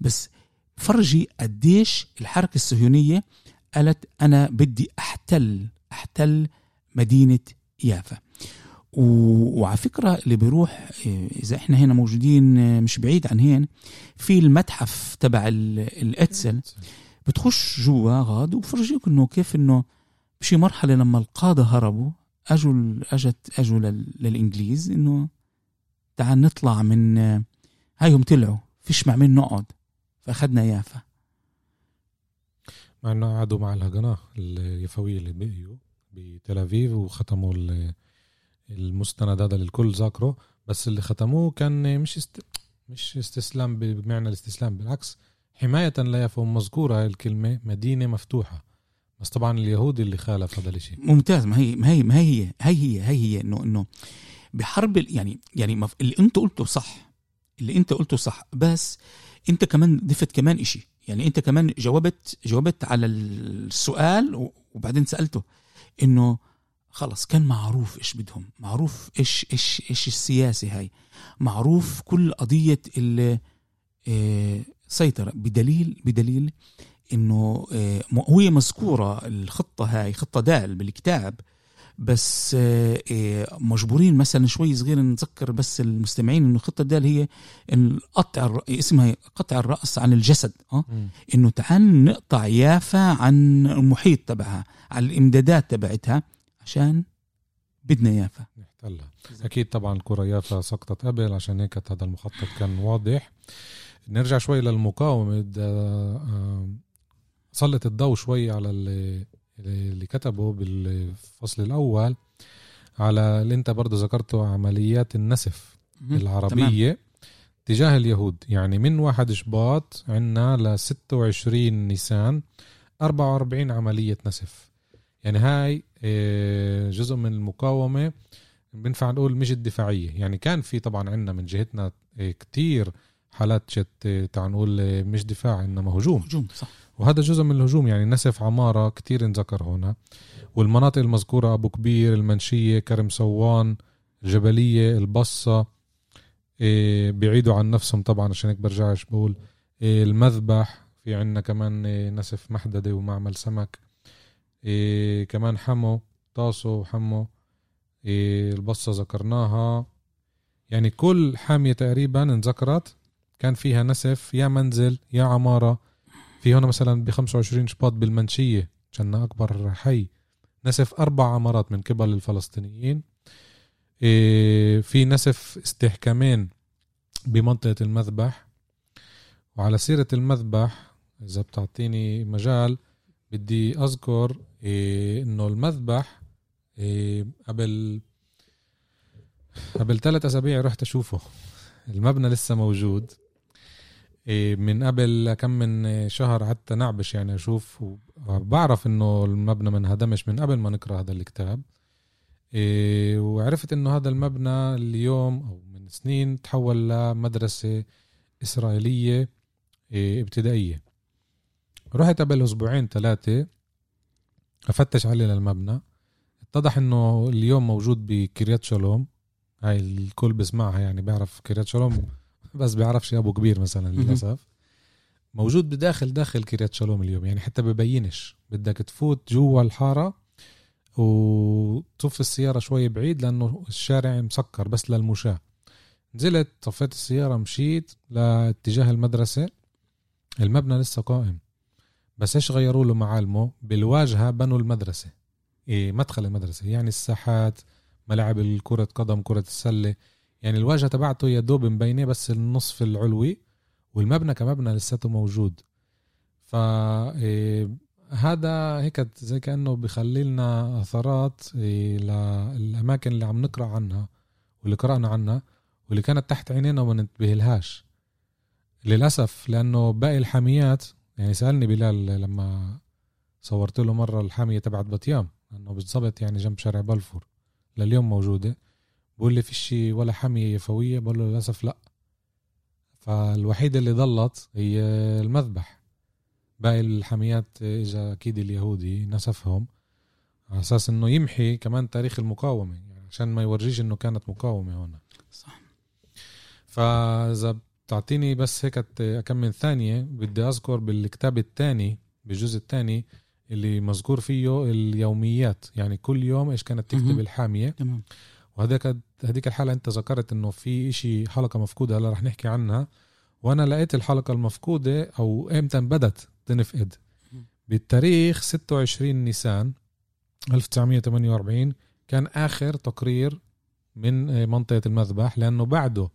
بس فرجي قديش الحركة الصهيونية قالت أنا بدي أحتل أحتل مدينة يافا. وعلى فكرة اللي بيروح إذا إحنا هنا موجودين مش بعيد عن هين في المتحف تبع ال- الإتسل. بتخش جوا غاد وبفرجيك إنه كيف إنه بشي مرحلة لما القادة هربوا اجوا أجت اجوا لل- للإنجليز إنه تعال نطلع من هايهم طلعوا فيش مع مين نقعد فأخذنا يافا مع إنه قعدوا مع الهجنة اليفوية اللي بقيوا بتل ابيب وختموا ال- المستند هذا اللي الكل ذاكره بس اللي ختموه كان مش است... مش استسلام بمعنى الاستسلام بالعكس حماية ليافا مذكورة هاي الكلمة مدينة مفتوحة. بس طبعا اليهودي اللي خالف هذا الشيء ممتاز. ما هي ما هي ما هي هي هي هي هي انه إنه بحرب يعني يعني اللي أنت قلته صح. اللي أنت قلته صح. بس أنت كمان ضفت كمان إشي. يعني أنت كمان جاوبت جاوبت على السؤال وبعدين سألته إنه خلص كان معروف إيش بدهم. معروف إيش إيش إيش السياسة هاي. معروف كل قضية ال- آه، بدليل بدليل إنه آه، هي مذكورة الخطة هاي خطة دال بالكتاب بس آه، آه، مجبورين مثلا شوي صغير نذكر بس المستمعين إنه خطة دال هي القطع الر- اسمها قطع الرأس عن الجسد آه. إنه تعال نقطع يافا عن المحيط تبعها على الإمدادات تبعتها عشان بدنا يافا. نحتلها. أكيد طبعا الكرة يافا سقطت قبل عشان هيك هذا المخطط كان واضح. نرجع شوي آه، سلط الضوء شوي على اللي, اللي كتبه بالفصل الأول على اللي أنت برضه ذكرته عمليات النسف مهم. العربية تجاه اليهود. يعني من واحد شباط عنا ل 26 نيسان 44 عملية نسف. يعني هاي آه، جزء من المقاومة بنفع نقول مش الدفاعية. يعني كان في طبعا عنا من جهتنا آه، كتير حالات جت آه، تعال نقول آه، مش دفاع إنما هجوم. هجوم صح. وهذا جزء من الهجوم يعني نسف عمارة كتير انذكر هنا. والمناطق المذكورة أبو كبير المنشية كرم سوان الجبلية البصة إيه بيعيدوا عن نفسهم طبعا عشان هيك برجعش بقول. إيه المذبح في عنا كمان إيه نسف محددة ومعمل سمك. إيه كمان حمو طاسو وحمو إيه البصة ذكرناها. يعني كل حامية تقريبا انذكرت. كان فيها نسف يا منزل يا عمارة. في هنا مثلا ب 25 شباط بالمنشية كان أكبر حي. نسف أربع عمارات من قبل الفلسطينيين. إيه، في نسف استحكامين بمنطقة المذبح. وعلى سيرة المذبح إذا بتعطيني مجال بدي أذكر إيه، إنه المذبح إيه، قبل قبل ثلاث أسابيع رحت أشوفه. المبنى لسه موجود. من قبل كم من شهر حتى نعبش يعني أشوف وبعرف إنه المبنى ما انهدمش من قبل ما نقرأ هذا الكتاب. إيه، وعرفت إنه هذا المبنى اليوم أو من سنين تحول لمدرسة إسرائيلية إيه، ابتدائية. رحت قبل أسبوعين ثلاثة أفتش عليه للمبنى. اتضح إنه اليوم موجود بكريات شالوم. هاي الكل بسمعها يعني بيعرف كريات شالوم. بس بيعرفش أبو كبير مثلا. للأسف. موجود بداخل داخل كريات شالوم اليوم. يعني حتى ببينش. بدك تفوت جوا الحارة وتصف السيارة شوي بعيد لأنه الشارع مسكر بس للمشاة. نزلت طفيت السيارة مشيت لاتجاه المدرسة. المبنى لسه قائم. بس إيش غيروا له معالمه؟ بالواجهة بنوا المدرسة. إيه مدخل المدرسة. يعني الساحات ملاعب الكرة قدم كرة السلة. يعني الواجهة تبعته يا دوب مبينة بس النصف العلوي والمبنى كمبنى لساته موجود. ف إيه، هذا هيك زي كأنه بخلي لنا أثرات إيه، للأماكن اللي عم نقرأ عنها واللي قرأنا عنها واللي كانت تحت عينينا وما ننتبهلهاش. للأسف لأنه باقي الحاميات يعني سألني بلال لما صورت له مرة الحامية تبعت بطيام لأنه بالضبط يعني جنب شارع بلفور لليوم موجودة. بقول لي فيش ولا حامية يفوية. بقول له للأسف لا. فالوحيدة اللي ضلت هي المذبح. باقي الحاميات اجى أكيد اليهودي نسفهم على أساس إنه يمحي كمان تاريخ المقاومة. يعني عشان ما يورجيش إنه كانت مقاومة هنا صح. فإذا بتعطيني بس هيك كم من ثانية بدي أذكر بالكتاب الثاني بالجزء الثاني اللي مذكور فيه اليوميات. يعني كل يوم إيش كانت تكتب مهم. الحامية. تمام. وهذاك هذيك الحلقة انت ذكرت انه في اشي حلقة مفقودة هلا رح نحكي عنها. وأنا لقيت الحلقة المفقودة أو إمتى بدت تنفقد. بالتاريخ 26 نيسان 1948 كان آخر تقرير من منطقة المذبح لأنه بعده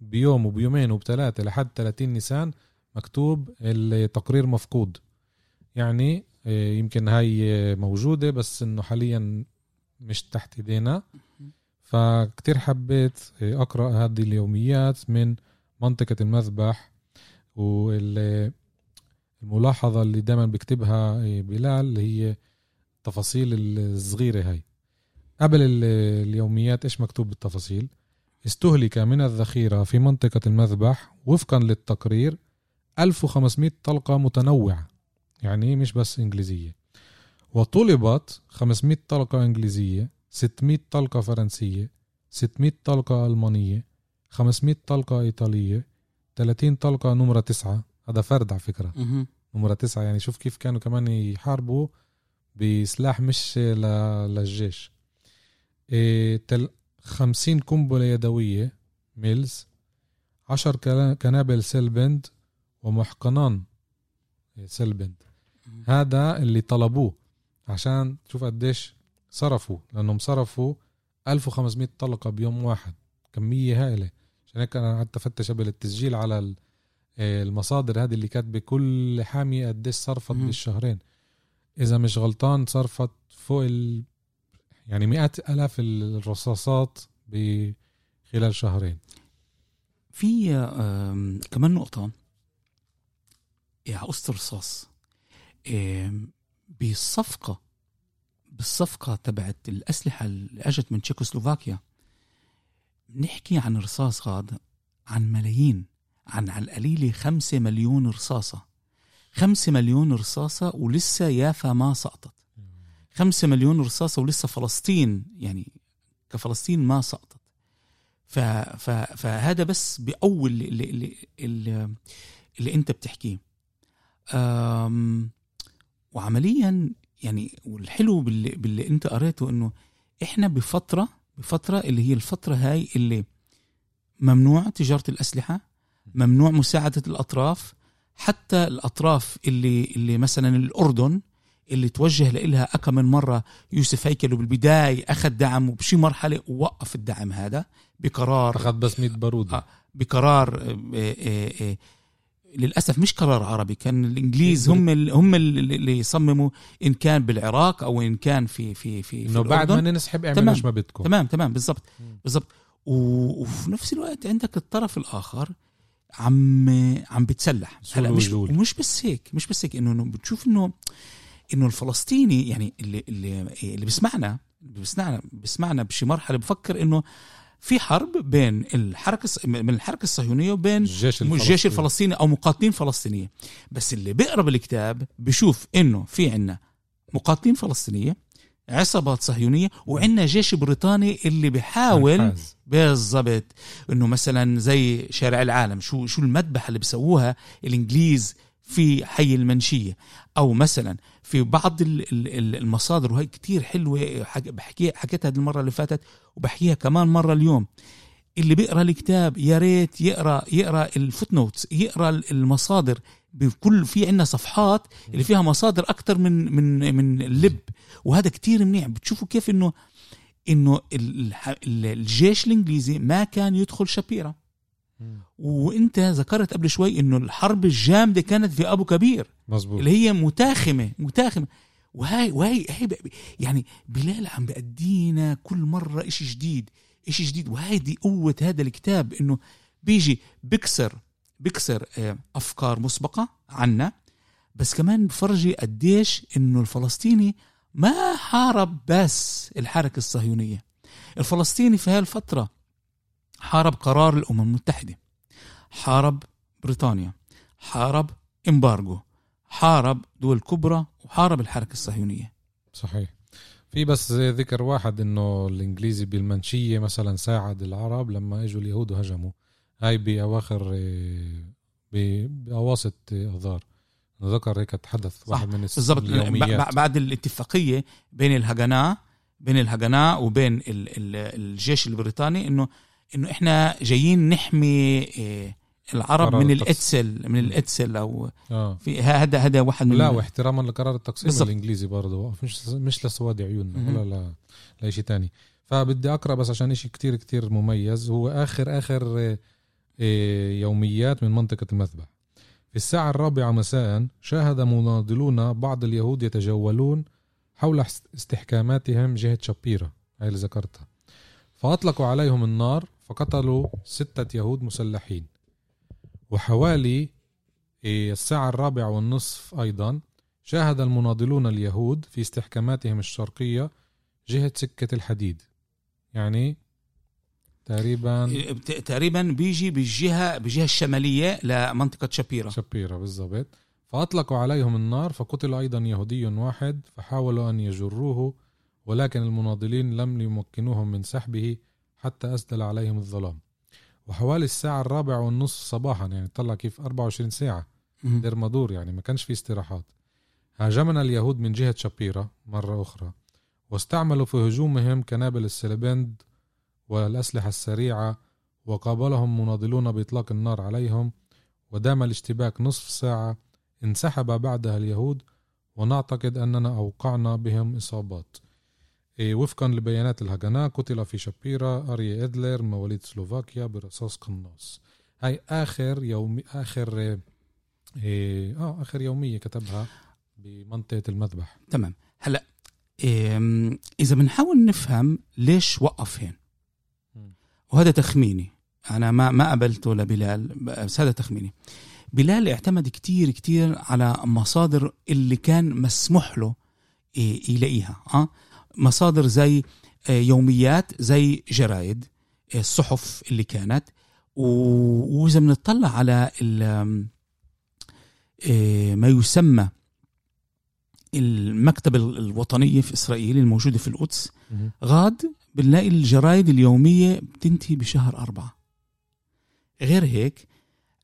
بيوم وبيومين وبثلاثة لحد 30 نيسان مكتوب التقرير مفقود. يعني آه، يمكن هاي موجودة بس إنه حاليا مش تحت إيدينا. فكتير حبيت أقرأ هذه اليوميات من منطقة المذبح والملاحظة اللي دائما بكتبها بلال اللي هي التفاصيل الصغيرة هاي. قبل ال- اليوميات إيش مكتوب بالتفاصيل؟ استهلك من الذخيرة في منطقة المذبح وفقا للتقرير 1500 طلقة متنوعة يعني مش بس إنجليزية. وطلبت 500 طلقة إنجليزية 600 طلقة فرنسية 600 طلقة ألمانية 500 طلقة إيطالية 30 طلقة نمرة تسعة هذا فرد على فكرة. نمرة تسعة يعني شوف كيف كانوا كمان يحاربوا بسلاح مش للجيش إيه تل خمسين قنبلة يدوية ميلز عشر كلا- كنابل سيلبند ومحقنان سيلبند مهم. هذا اللي طلبوه عشان تشوف قديش صرفوا لأنهم صرفوا 1500 طلقة بيوم واحد. كميه هائلة. عشان هيك أنا قعدت أفتش قبل التسجيل على آه، المصادر هذه اللي كاتبة كل حاميه قديش صرفت مهم. بالشهرين. إذا مش غلطان صرفت فوق ال يعني مئات آلاف الرصاصات بخلال شهرين. في كمان نقطة. يا قصة الرصاص آم، بالصفقة تبعت الأسلحة اللي أجت من تشيكوسلوفاكيا. نحكي عن رصاص غاد عن ملايين عن على القليلة خمسة مليون رصاصة. خمسة مليون رصاصة ولسه يافا ما سقطت. خمسة مليون رصاصة ولسه فلسطين يعني كفلسطين ما سقطت. ف ف فهذا بس بأول اللي, اللي, اللي, اللي أنت بتحكيه. أم وعمليا يعني والحلو باللي, باللي انت قريته انه إحنا بفترة بفترة اللي هي الفترة هاي اللي ممنوع تجارة الأسلحة ممنوع مساعدة الأطراف حتى الأطراف اللي اللي مثلا الأردن اللي توجه لها أكم من مرة يوسف هيكل وبالبداية أخذ دعم وبشي مرحلة ووقف الدعم هذا بقرار أخذ بس 100 بارود آه. بقرار آه، آه، للأسف مش قرار عربي كان الإنجليز هم ال- هم ال- اللي يصمموا إن كان بالعراق أو إن كان في في في, في إنه بعد ما. ننسحب اعملوا تمام. إيش ما بدكم تمام تمام بالضبط. بالضبط وفي نفس الوقت عندك الطرف الآخر عم عم بتسلح هلا مش. ومش بس هيك مش بس هيك إنه بتشوف انه إنه الفلسطيني يعني اللي اللي اللي بيسمعنا بيسمعنا بيسمعنا بشي مرحلة بفكر إنه في حرب بين الحركة من الحركة الصهيونية وبين الجيش الجيش الفلسطيني. الفلسطيني أو مقاتلين فلسطينية بس اللي بيقرا بالكتاب بشوف إنه في عنا مقاتلين فلسطينية عصابات صهيونية وعنا جيش بريطاني اللي بيحاول منحاز. بالضبط إنه مثلا زي شارع العالم شو شو المذبحة اللي بيسووها الإنجليز في حي المنشية أو مثلا في بعض ال- ال- ال- المصادر وهي كتير حلوة حك- بحكي حكيتها هذه المرة اللي فاتت وبحكيها كمان مرة اليوم. اللي بيقرأ الكتاب يا ريت يقرا يقرأ ال footnotes يقرا المصادر بكل في عندنا صفحات اللي فيها مصادر أكثر من من من اللب وهذا كتير منيح. بتشوفوا كيف انه إنه الجيش الإنجليزي ما كان يدخل شبيرة. وانت ذكرت قبل شوي انه الحرب الجامدة كانت في أبو كبير. مزبوط اللي هي متاخمة متاخمة. وهي وهي هي يعني بلال عم بأدينا كل مرة إشي جديد إشي جديد. وهيدي قوة هذا الكتاب إنه بيجي بكسر بكسر آه، أفكار مسبقة عنا. بس كمان بفرجي قديش إنه الفلسطيني ما حارب بس الحركة الصهيونية. الفلسطيني في هالفترة حارب قرار الأمم المتحدة. حارب بريطانيا. حارب امبارجو حارب دول كبرى. وحارب الحركة الصهيونية. صحيح. في بس ذكر واحد إنه الإنجليزي بالمنشيه مثلا ساعد العرب لما إجوا اليهود وهجموا. هاي بأواخر آه، بأواسط اذار ذكر هيك تحدث واحد من بالضبط. بعد الاتفاقية بين الهجناء بين الهجناء وبين ال ال الجيش البريطاني إنه إنه إحنا جايين نحمي آه، العرب من الإتسل من الإتسل أو آه. في هذا هذا واحد من لا واحتراما لقرار التقسيم بالزبط. الإنجليزي برضه. مش مش لسواد عيوننا ولا لا لشيء تاني. فبدي أقرأ بس عشان شيء كتير كتير مميز. هو آخر آخر آه، آه، يوميات من منطقة المذبح. في الساعة الرابعة مساء شاهد مناضلون بعض اليهود يتجولون حول استحكاماتهم جهة شابيرا. هاي اللي ذكرتها. فأطلقوا عليهم النار فقتلوا ستة يهود مسلحين. وحوالي إيه، الساعة الرابعة والنصف أيضا شاهد المناضلون اليهود في استحكاماتهم الشرقية جهة سكة الحديد. يعني تقريبا إيه، تقريبا بيجي بالجهة بالجهة الشمالية لمنطقة شابيرا شابيرا بالضبط. فأطلقوا عليهم النار فقتل أيضا يهودي واحد فحاولوا أن يجروه ولكن المناضلين لم يمكنوهم من سحبه. حتى أسدل عليهم الظلام. وحوالي الساعة الرابعة والنصف صباحا يعني طلع كيف 24 ساعة دير مدور يعني ما كانش في استراحات. هاجمنا اليهود من جهة شابيرا مرة أخرى واستعملوا في هجومهم كنابل السلبند والأسلحة السريعة وقابلهم مناضلون بإطلاق النار عليهم ودام الاشتباك نصف ساعة انسحب بعدها اليهود ونعتقد أننا أوقعنا بهم إصابات. وفقا لبيانات الهجناء قتل في شابيرا أري إدلر مواليد سلوفاكيا برصاص قناص. هاي آخر يوم آخر إيه آه آخر يومية كتبها بمنطقة المذبح. تمام. هلا إيه إذا بنحاول نفهم ليش وقف هين؟ وهذا تخميني. أنا ما ما قبلته لبلال بس هذا تخميني. بلال اعتمد كتير كتير على مصادر اللي كان مسموح له إيه يلاقيها آه؟ مصادر زي آه، يوميات زي جرايد آه، الصحف اللي كانت. وإذا بنطلع على آه، ما يسمى المكتبة الوطنية في إسرائيل الموجودة في القدس غاد بنلاقي الجرايد اليومية بتنتهي بشهر أربعة. غير هيك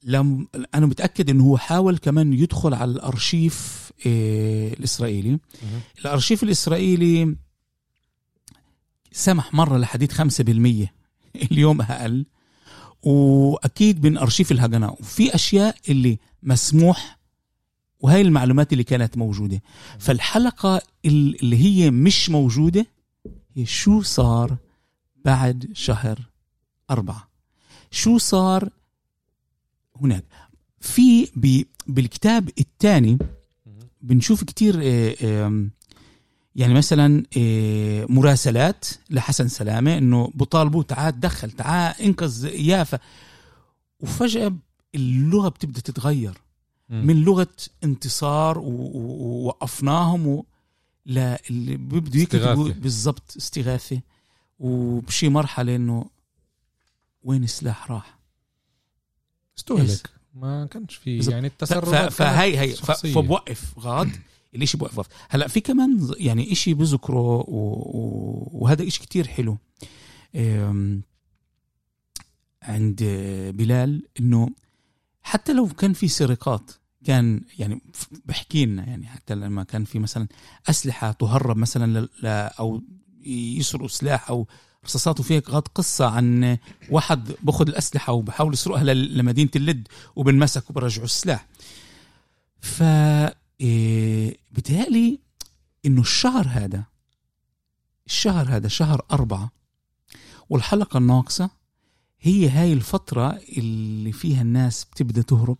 لم أنا متأكد أنه هو حاول كمان يدخل على الأرشيف الإسرائيلي. الأرشيف الإسرائيلي سمح مرة لحديد 5% اليوم أقل. وأكيد من أرشيف الهجنة وفي أشياء اللي مسموح وهي المعلومات اللي كانت موجودة. فالحلقة اللي هي مش موجودة هي شو صار بعد شهر أربعة. شو صار هناك؟ في بالكتاب الثاني بنشوف كتير آه، يعني مثلا إيه، مراسلات لحسن سلامة إنه بطالبوه تعال تدخل تعال انقذ يافا. وفجأة اللغة بتبدأ تتغير. من لغة انتصار ووقفناهم و... لا اللي بيبدوا يكتبوا بالضبط استغاثة. وبشي مرحلة إنه وين السلاح راح؟ استهلك ما كانش في يعني التصرفات فهي هي فبوقف غاد. الاشي بوقف هلا في كمان يعني إشي بذكره وهذا إشي كتير حلو. عند بلال إنه حتى لو كان في سرقات كان يعني بحكي لنا يعني حتى لما كان في مثلا أسلحة تهرب مثلا أو يسرقوا سلاح أو رصاصات وفيها غاد قصة عن واحد باخذ الأسلحة وبحاول يسرقها لمدينة اللد وبنمسك وبرجعوا السلاح. ف إيه بتهيألي إنه الشهر هذا الشهر هذا شهر أربعة والحلقة الناقصة هي هاي الفترة اللي فيها الناس بتبدأ تهرب.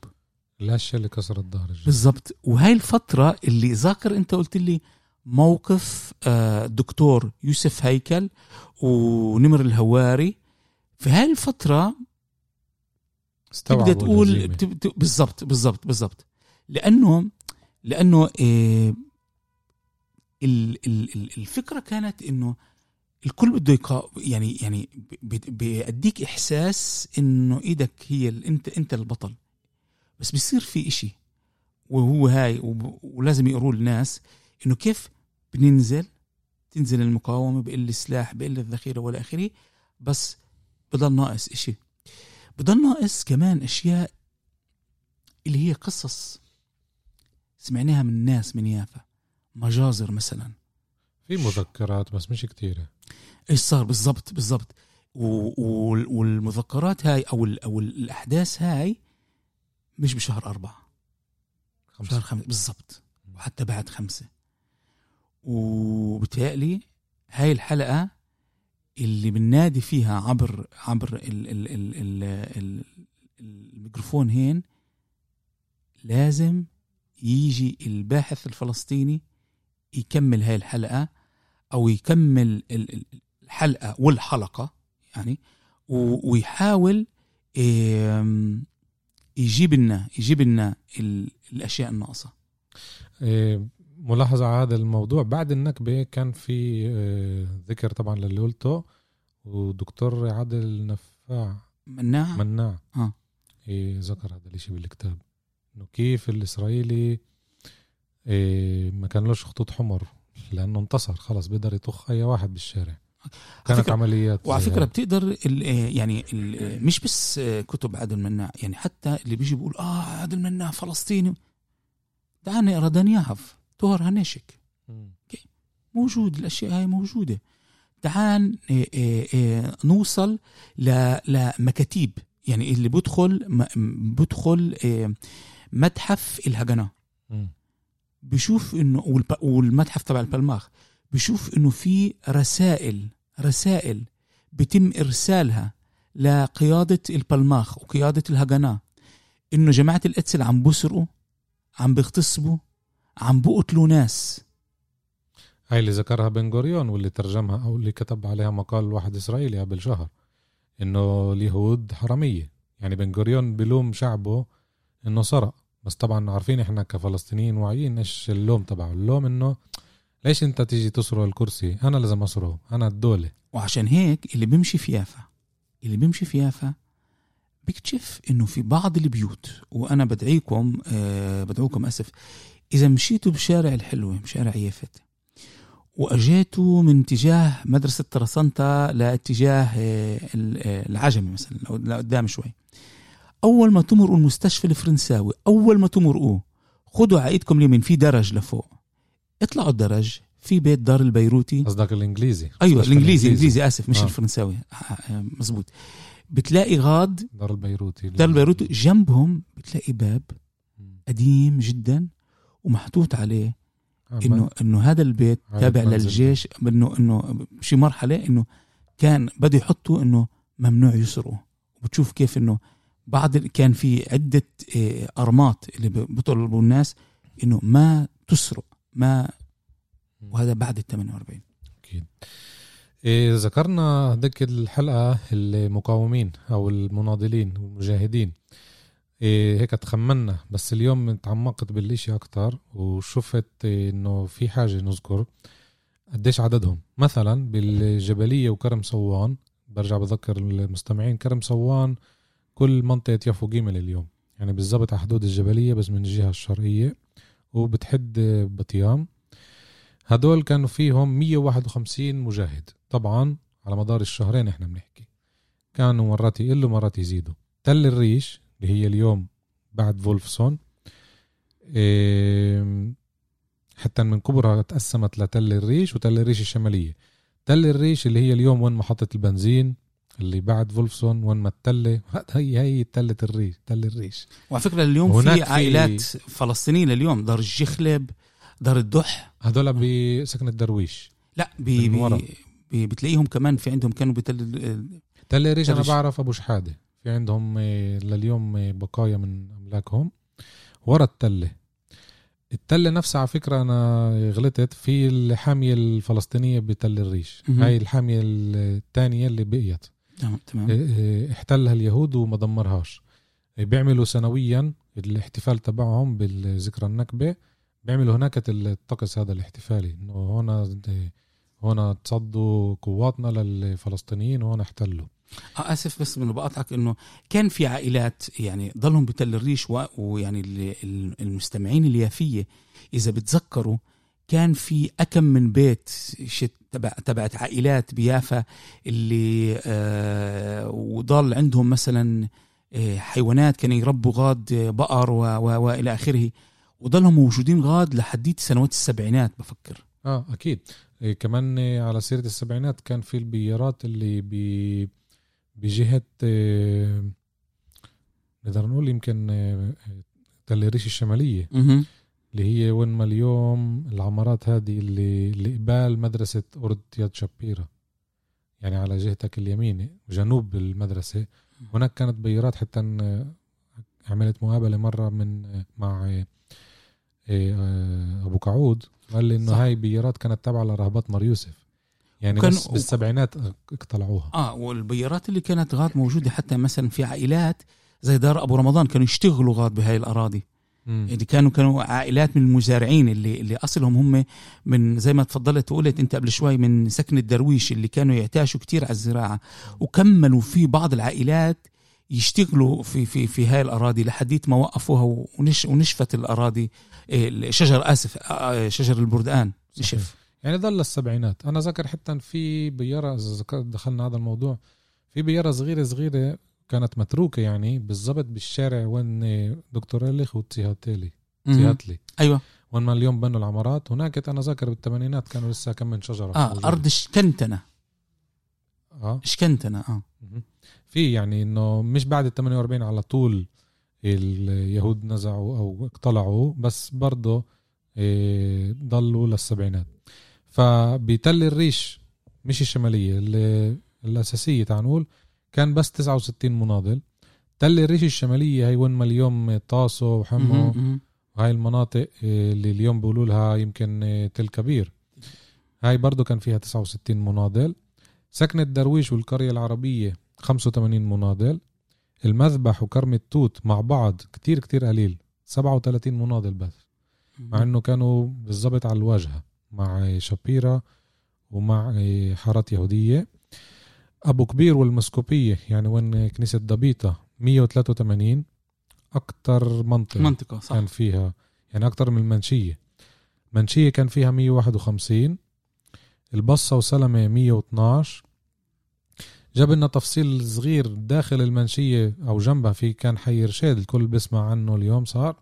الاشياء اللي كسرت ظهر بالضبط. وهاي الفترة اللي ذاكر أنت قلت لي موقف آه، يوسف هيكل ونمر الهواري. في هاي الفترة تبدأ تقول بالضبط بالضبط بالضبط. لأنه لأنه آه، الفكرة كانت إنه الكل بده يقا يعني يعني ب- ب- بيديك إحساس إنه إيدك هي أنت أنت البطل. بس بيصير في إشي وهو هاي ولازم يقروا الناس إنه كيف بننزل تنزل المقاومة بقل السلاح بقل الذخيرة والى آخره بس بضل ناقص إشي. بضل ناقص كمان أشياء اللي هي قصص. سمعناها من ناس من يافا. مجازر مثلا. في مذكرات بس مش كتيرة. إيش صار بالضبط بالضبط. والمذكرات هاي أو ال- أو الأحداث هاي مش بشهر أربعة. شهر خمسة بالضبط. وحتى بعد خمسة. وبتهيألي هاي الحلقة اللي بننادي فيها عبر عبر ال ال ال ال ال الميكروفون هين لازم يجي الباحث الفلسطيني يكمل هاي الحلقة أو يكمل ال- ال- الحلقة والحلقة يعني و- ويحاول يجيب لنا يجيب لنا ال- الأشياء الناقصة. إيه، ملاحظة على هذا الموضوع. بعد النكبة كان في آه، ذكر طبعا للي قلته ودكتور عادل نفاع. مناع؟ مناع. آه. إيه ذكر هذا الإشي بالكتاب. إنه كيف الإسرائيلي إيه ما كان لوش خطوط حمر لأنه انتصر خلص بيقدر يطخ أي واحد بالشارع. كانت فكرة- عمليات وعلى فكرة هاي. بتقدر ال- آه، يعني ال- مش بس كتب عادل مناع يعني حتى اللي بيجي بيقول آه عادل مناع فلسطيني. تعال نقرا دانياهف طهر هنشك. موجود الأشياء هاي موجودة. تعال نوصل ل- لمكاتيب. يعني اللي بدخل بدخل متحف الهجنة. بشوف إنه والمتحف تبع البلماخ بشوف إنه في رسائل رسائل بتم إرسالها لقيادة البلماخ وقيادة الهجناء إنه جماعة الإتسل عم بسرقوا عم بيغتصبوا عم بقتلوا ناس. هاي اللي ذكرها بن غوريون واللي ترجمها أو اللي كتب عليها مقال واحد إسرائيلي قبل شهر إنه اليهود حرامية. يعني بن غوريون بلوم شعبه إنه سرق. بس طبعا عارفين إحنا كفلسطينيين واعيين إيش اللوم تبعه. اللوم إنه ليش أنت تيجي تسرق الكرسي؟ أنا لازم أسرقه. أنا الدولة. وعشان هيك اللي بيمشي في يافا اللي بيمشي في يافا بيكتشف إنه في بعض البيوت وأنا بدعيكم آه بدعوكم أسف إذا مشيتوا بشارع الحلوة بشارع يافت وأجيتوا من اتجاه مدرسة ترسنتا لاتجاه آه آه، العجمي مثلا لقدام شوي. أول ما تمرقوا المستشفى الفرنساوي أول ما تمرقوه خدوا على إيدكم اليمين في درج لفوق. اطلعوا الدرج في بيت دار البيروتي. قصدك الإنجليزي. أيوه الإنجليزي الإنجليزي. آسف مش آه. الفرنساوي. آه، آه، مزبوط بتلاقي غاد دار البيروتي. دار البيروت جنبهم بتلاقي باب. قديم جدا ومحطوط عليه آه، إنه إنه هذا البيت تابع. للجيش إنه إنه بشي مرحلة إنه كان بده يحطوا إنه ممنوع يسرقوا وبتشوف كيف إنه بعض كان في عدة آه، ارمات اللي بيطلبوا الناس إنه ما تسرق ما وهذا بعد ال 48 أكيد. إيه ذكرنا هذيك الحلقة المقاومين أو المناضلين والمجاهدين. إيه هيك تخمنا بس اليوم تعمقت بالإشي أكتر وشفت إنه في حاجة نذكر. قديش عددهم؟ مثلا بالجبلية وكرم صوان برجع بذكر المستمعين كرم صوان كل منطقة يافو جيمل اليوم يعني بالضبط على حدود الجبلية بس من الجهة الشرقية وبتحد بطيام. هدول كانوا فيهم 151 مجاهد. طبعا على مدار الشهرين إحنا بنحكي. كانوا مرات يقلوا مرات يزيدوا. تل الريش اللي هي اليوم بعد فولفسون إيه حتى من كبرها تقسمت لتل الريش وتل الريش الشمالية. تل الريش اللي هي اليوم وين محطة البنزين اللي بعد فولفسون وين ما التلة هي هي تلة الريش تل الريش. وعلى فكرة اليوم في في- عائلات فلسطينيه لليوم دار الجخلب دار الدح. هدول بسكن الدرويش لا بي. بي بتلاقيهم كمان في عندهم كانوا بتل تل الريش أنا. بعرف أبو شحادة. في عندهم آه، لليوم آه، بقايا من أملاكهم. ورا التلة. التلة نفسها على فكرة أنا غلطت في الحامية الفلسطينية بتل الريش. مهم. هاي الحامية الثانية اللي بقيت. تمام تمام. آه، آه، احتلها اليهود وما دمرهاش. آه، بيعملوا سنويا الاحتفال تبعهم بالذكرى النكبة. بيعملوا هناك الطقس هذا الاحتفالي إنه هنا آه، هون تصدوا قواتنا للفلسطينيين وهون احتلوا. آه آسف بس من بقطعك إنه كان في عائلات يعني ضلهم بتل الريش ويعني ال- ال- المستمعين اليافية إذا بتذكروا كان في أكم من بيت شت تبع تبعت عائلات بيافا اللي آه وضل عندهم مثلا آه حيوانات كانوا يربوا غاد آه، بقر وإلى آخره. وضلهم موجودين غاد لحديت سنوات السبعينات بفكر. آه أكيد. إيه كمان إيه، على سيرة السبعينات كان في البيارات اللي ب بجهة إيه، نقدر نقول يمكن إيه، تل الريش الشمالية. اللي هي وين ما اليوم العمارات هذه اللي اللي قبال مدرسة أورد ياد شابيرا يعني على جهتك اليمين جنوب المدرسة. هناك كانت بيارات حتى عملت مقابلة مرة من مع إيه، إيه، أبو كعود قال لي صح. هاي بيارات كانت تابعه لرهبات مار يوسف. يعني وكان- بس بالسبعينات اقتلعوها. آه والبيارات اللي كانت غاد موجودة حتى مثلا في عائلات زي دار أبو رمضان كانوا يشتغلوا غاد بهاي الأراضي. اللي كانوا كانوا عائلات من المزارعين اللي اللي أصلهم هم من زي ما تفضلت وقلت أنت قبل شوي من سكن الدرويش اللي كانوا يعتاشوا كتير على الزراعة وكملوا في بعض العائلات يشتغلوا في في في هاي الأراضي لحديت ما وقفوها ونش ونشفت الأراضي شجر آسف شجر البردقان نشف يعني ضل السبعينات. أنا ذكر حتى في بيارة إذا دخلنا هذا الموضوع في بيارة صغيره صغيرة كانت متروكة يعني بالضبط بالشارع وين دكتور إليخ وتسيهاتيلي مهم. تسيهاتلي أيوه. وين ما اليوم بنوا العمارات. هناك أنا ذاكر بالثمانينات كانوا لسه كم من شجرة آه موجودة. أرض شكنتنا. آه. شكنتنا آه. مهم. في يعني إنه مش بعد ال 48 على طول اليهود نزعوا أو اقتلعوا بس برضه إيه، ضلوا للسبعينات. فبتل الريش مش الشمالية اللي الأساسية تعال نقول كان بس 69 مناضل. تل الريش الشمالية هي وين ما اليوم طاسو وحمو. هاي المناطق اللي اليوم بيقولوا لها يمكن تل كبير. هاي برضو كان فيها 69 مناضل. سكن الدرويش والقرية العربية 85 مناضل. المذبح وكرم التوت مع بعض كتير كتير قليل 37 مناضل بس. مع إنه كانوا بالضبط على الواجهة مع شابيرا ومع حارات يهودية. أبو كبير والمسكوبية يعني وين كنيسة دبيطة 183 أكتر منطقة منطقة صح. كان فيها يعني أكتر من المنشية. منشية كان فيها 151 البصة وسلمة 112 جاب لنا تفصيل صغير داخل المنشية أو جنبها في كان حي رشاد الكل بيسمع عنه اليوم صار.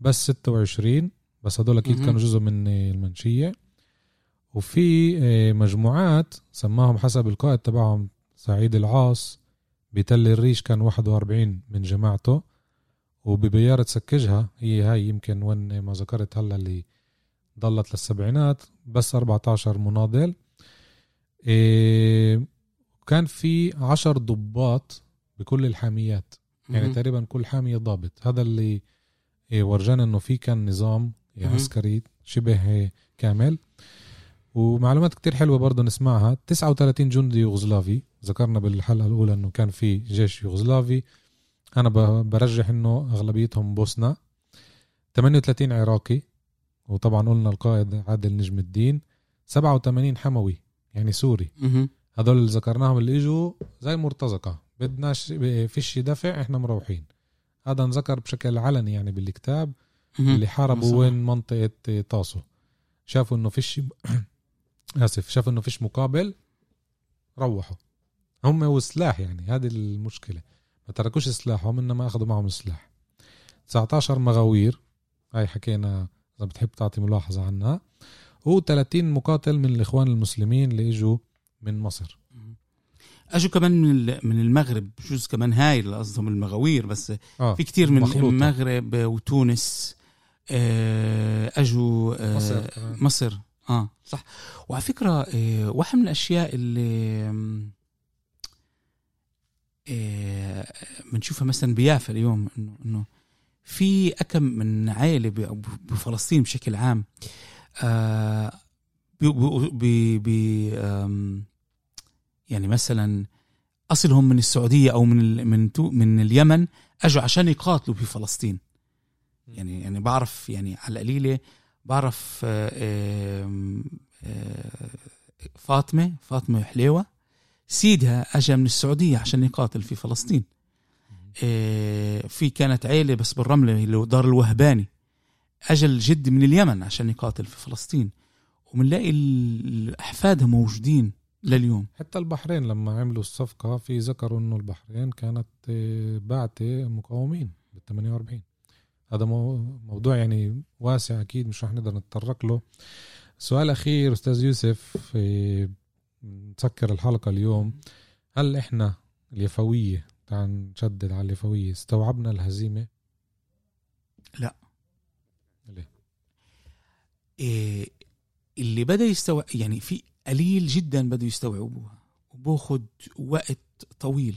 بس 26 بس هدول أكيد. كانوا جزء من المنشية. وفي آه، مجموعات سماهم حسب القائد تبعهم سعيد العاص بتل الريش كان 41 من جماعته وببيارة سكجها هي هاي يمكن وين ما ذكرت هلا اللي ضلت للسبعينات بس 14 مناضل إيه كان في عشر ضباط بكل الحاميات يعني مهم. تقريبا كل حامية ضابط هذا اللي إيه ورجانا إنه في كان نظام. عسكري شبه كامل ومعلومات كتير حلوة برضه نسمعها. 39 جندي يوغوسلافي. ذكرنا بالحلقة الأولى أنه كان في جيش يوغوسلافي. أنا ب- برجح أنه أغلبيتهم بوسنا 38 عراقي. وطبعا قلنا القائد عادل نجم الدين. 87 حموي يعني سوري. هدول اللي ذكرناهم اللي إجوا زي مرتزقة. بدناش فيش دفع إحنا مروحين. هذا انذكر بشكل علني يعني بالكتاب. اللي حاربوا صح. وين منطقة طاسو. شافوا إنه فيش آسف شافوا إنه فيش مقابل روحوا. هم وسلاح يعني هذه المشكلة. ما تركوش سلاحهم إنما أخذوا معهم سلاح. 19 مغاوير هاي حكينا إذا بتحب تعطي ملاحظة عنها. و30 مقاتل من الإخوان المسلمين اللي إجوا من مصر. أجوا كمان من من المغرب. بجوز كمان هاي اللي قصدهم المغاوير بس آه في كتير من مخلوطة. المغرب وتونس آه، أجوا آه، مصر كمان. مصر. آه. صح. وعلى فكرة آه، واحد من الأشياء اللي آم، آه، بنشوفها مثلا بيافا اليوم إنه إنه في أكم من عائلة بفلسطين بشكل عام آه، بي بي يعني مثلا أصلهم من السعودية أو من من من اليمن أجوا عشان يقاتلوا في فلسطين. يعني يعني بعرف يعني على القليلة بعرف آه، آه، فاطمة فاطمة حليوة. سيدها أجا من السعودية عشان يقاتل في فلسطين. إيه في كانت عيلة بس بالرملة اللي هو دار الوهباني. أجا الجد من اليمن عشان يقاتل في فلسطين. ومنلاقي أحفادها موجودين لليوم. حتى البحرين لما عملوا الصفقة في ذكروا إنه البحرين كانت آه، باعتة مقاومين بال 48 هذا مو موضوع يعني واسع أكيد مش رح نقدر نتطرق له سؤال أخير أستاذ يوسف نسكر الحلقة اليوم هل إحنا اليفوية تعال نشدد على اليفوية استوعبنا الهزيمة؟ لا. ليه؟ إيه اللي بدأ يستوعب يعني في قليل جدا بدوا يستوعبوها وباخد وقت طويل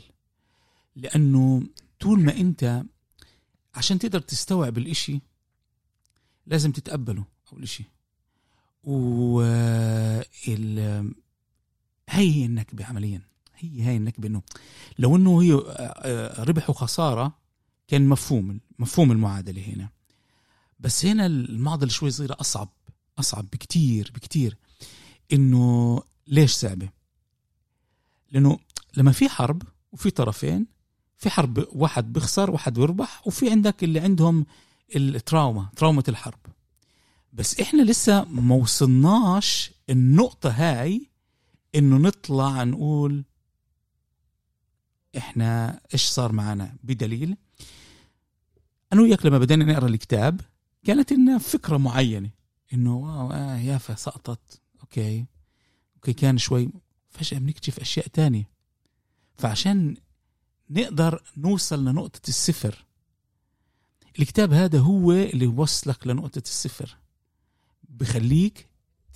لأنه طول ما أنت عشان تقدر تستوعب الإشي لازم تتقبله اول شيء و ال هي هي النكبة عمليا. هي هي النكبة إنه لو إنه هي آه، آه، ربح وخسارة كان مفهوم مفهوم المعادلة هنا. بس هنا المعضله شوي صغيره أصعب أصعب بكتير بكتير. إنه ليش صعبة؟ لأنه لما في حرب وفي طرفين في حرب واحد بيخسر واحد بيربح وفي عندك اللي عندهم ال trauma تراومة الحرب. بس إحنا لسه ما وصلناش النقطة هاي إنه نطلع نقول إحنا إيش صار معنا بدليل. أنا وياك لما بدينا نقرأ الكتاب كانت لنا فكرة معينة. إنه wow آه يافا سقطت. okay. okay كان شوي فجأة بنكتشف أشياء تانية. فعشان نقدر نوصل لنقطة الصفر. الكتاب هذا هو اللي وصلك لنقطة الصفر. بخليك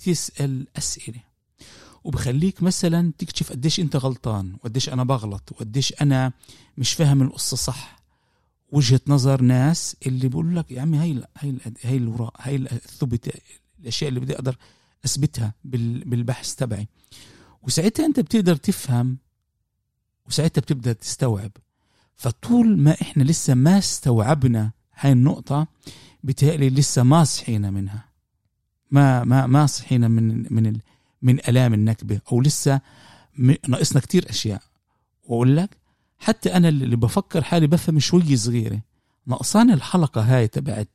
تسأل أسئلة. وبخليك مثلا تكتشف قديش أنت غلطان وقديش أنا بغلط وقديش أنا مش فاهم القصة صح. وجهة نظر ناس اللي بيقول لك يا عمي هاي هاي هاي الوراء هاي الثبت الأشياء اللي بدي أقدر أثبتها بال- بالبحث تبعي. وساعتها أنت بتقدر تفهم وساعتها بتبدأ تستوعب. فطول ما إحنا لسه ما استوعبنا هاي النقطة بتهيألي لسه ما صحينا منها. ما ما ما صحينا من من من آلام النكبة أو لسه ناقصنا كتير أشياء. وأقول لك حتى أنا اللي بفكر حالي بفهم شوي صغيرة. ناقصاني الحلقة هاي تبعت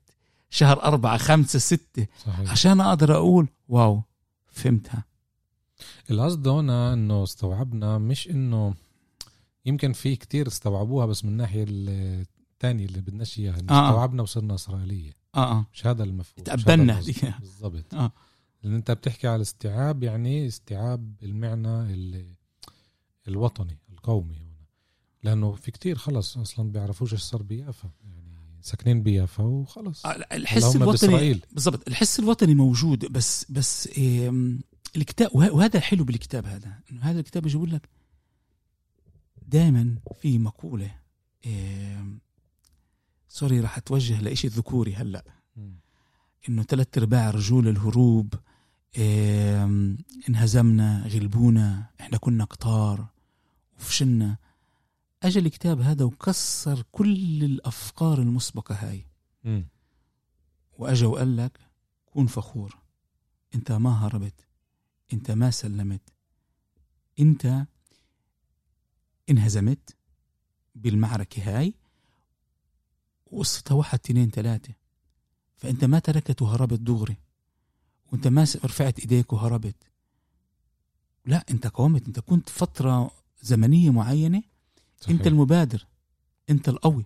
شهر أربعة خمسة ستة صحيح. عشان أقدر أقول واو فهمتها. القصد هنا إنه استوعبنا مش إنه يمكن في كتير استوعبوها بس من الناحيه الثانية اللي بدناش إياها إنه آه. استوعبنا وصرنا إسرائيلية. آه آه. مش هذا المفهوم تقبلنا. بالضبط. آه. لأن أنت بتحكي على الاستيعاب يعني استيعاب المعنى ال- الوطني القومي هنا؟ لأنه في كتير خلص أصلا بيعرفوش إيش صار بيافا يعني ساكنين بيافا وخلص. آه، الحس الوطني بالضبط الحس الوطني موجود بس بس إيه الكتاب وه- وهذا الحلو بالكتاب هذا. إنه هذا الكتاب بيجي بيقول لك دائما في مقولة إيه سوري راح أتوجه لإشي ذكوري هلأ. إنه ثلاث أرباع رجول الهروب إيه انهزمنا غلبونا إحنا كنا قطار وفشلنا. اجى الكتاب هذا وكسر كل الأفكار المسبقة هاي. مم. وأجا وقال لك كون فخور. أنت ما هربت. أنت ما سلمت. أنت انهزمت بالمعركة هاي وقصتها واحد اتنين تلاتة فأنت ما تركت وهربت دغري وأنت ما رفعت إيديك وهربت. لا أنت قاومت أنت كنت فترة زمنية معينة صحيح. انت المبادر أنت القوي.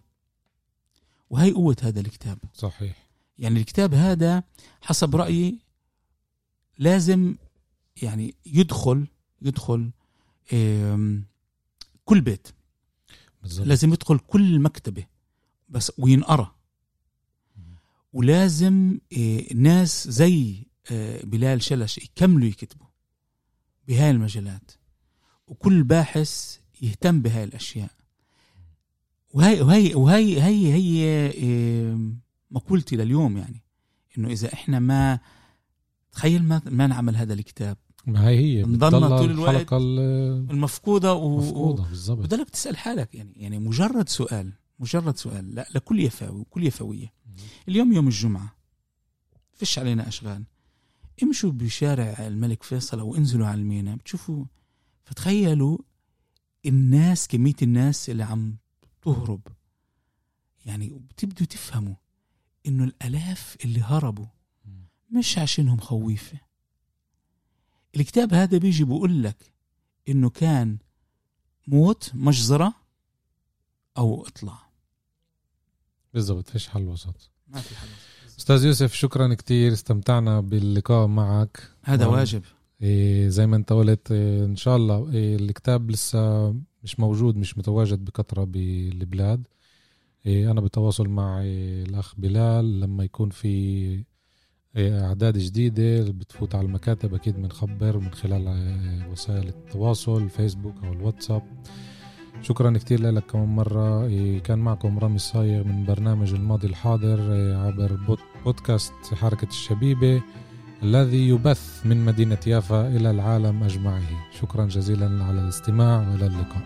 وهي قوة هذا الكتاب. صحيح. يعني الكتاب هذا حسب رأيي لازم يعني يدخل يدخل كل بيت. بالضبط. لازم يدخل كل مكتبة. بس وينقرا ولازم آه، ناس زي آه، بلال شلش يكملوا يكتبوا بهاي المجالات. وكل باحث يهتم بهاي الأشياء. وهي وهي وهي هي هي آم، مقولتي لليوم يعني. إنه إذا إحنا ما تخيل ما ما نعمل هذا الكتاب. ما هي هي بتضلها طول الوقت المفقودة و... و... بالضبط. بدك تسال حالك يعني يعني مجرد سؤال مجرد سؤال لا لكل يفاوي وكل يفاوية. اليوم يوم الجمعة فيش علينا أشغال. امشوا بشارع الملك فيصل أو انزلوا على المينا بتشوفوا فتخيلوا الناس كمية الناس اللي عم تهرب. يعني بتبدوا تفهموا إنه الألاف اللي هربوا مش عشانهم خويفة. الكتاب هذا بيجي بقول لك إنه كان موت مجزرة أو إطلاع. بالضبط فيش حل وسط. ما في حل أستاذ يوسف شكرا كتير استمتعنا باللقاء معك. هذا نعم. واجب. إيه زي ما أنت قلت إيه إن شاء الله إيه الكتاب لسه مش موجود مش متواجد بكثره بالبلاد. إيه أنا بتواصل مع إيه الأخ بلال لما يكون في أعداد جديدة بتفوت على المكاتب أكيد بنخبر من خلال إيه وسائل التواصل الفيسبوك أو الواتساب. شكرا كتير لك كمان مرة. إيه كان معكم رامي الصايغ من برنامج الماضي الحاضر إيه عبر بود بودكاست حركة الشبيبة الذي يبث من مدينة يافا إلى العالم أجمعه. شكرا جزيلا على الاستماع وإلى اللقاء.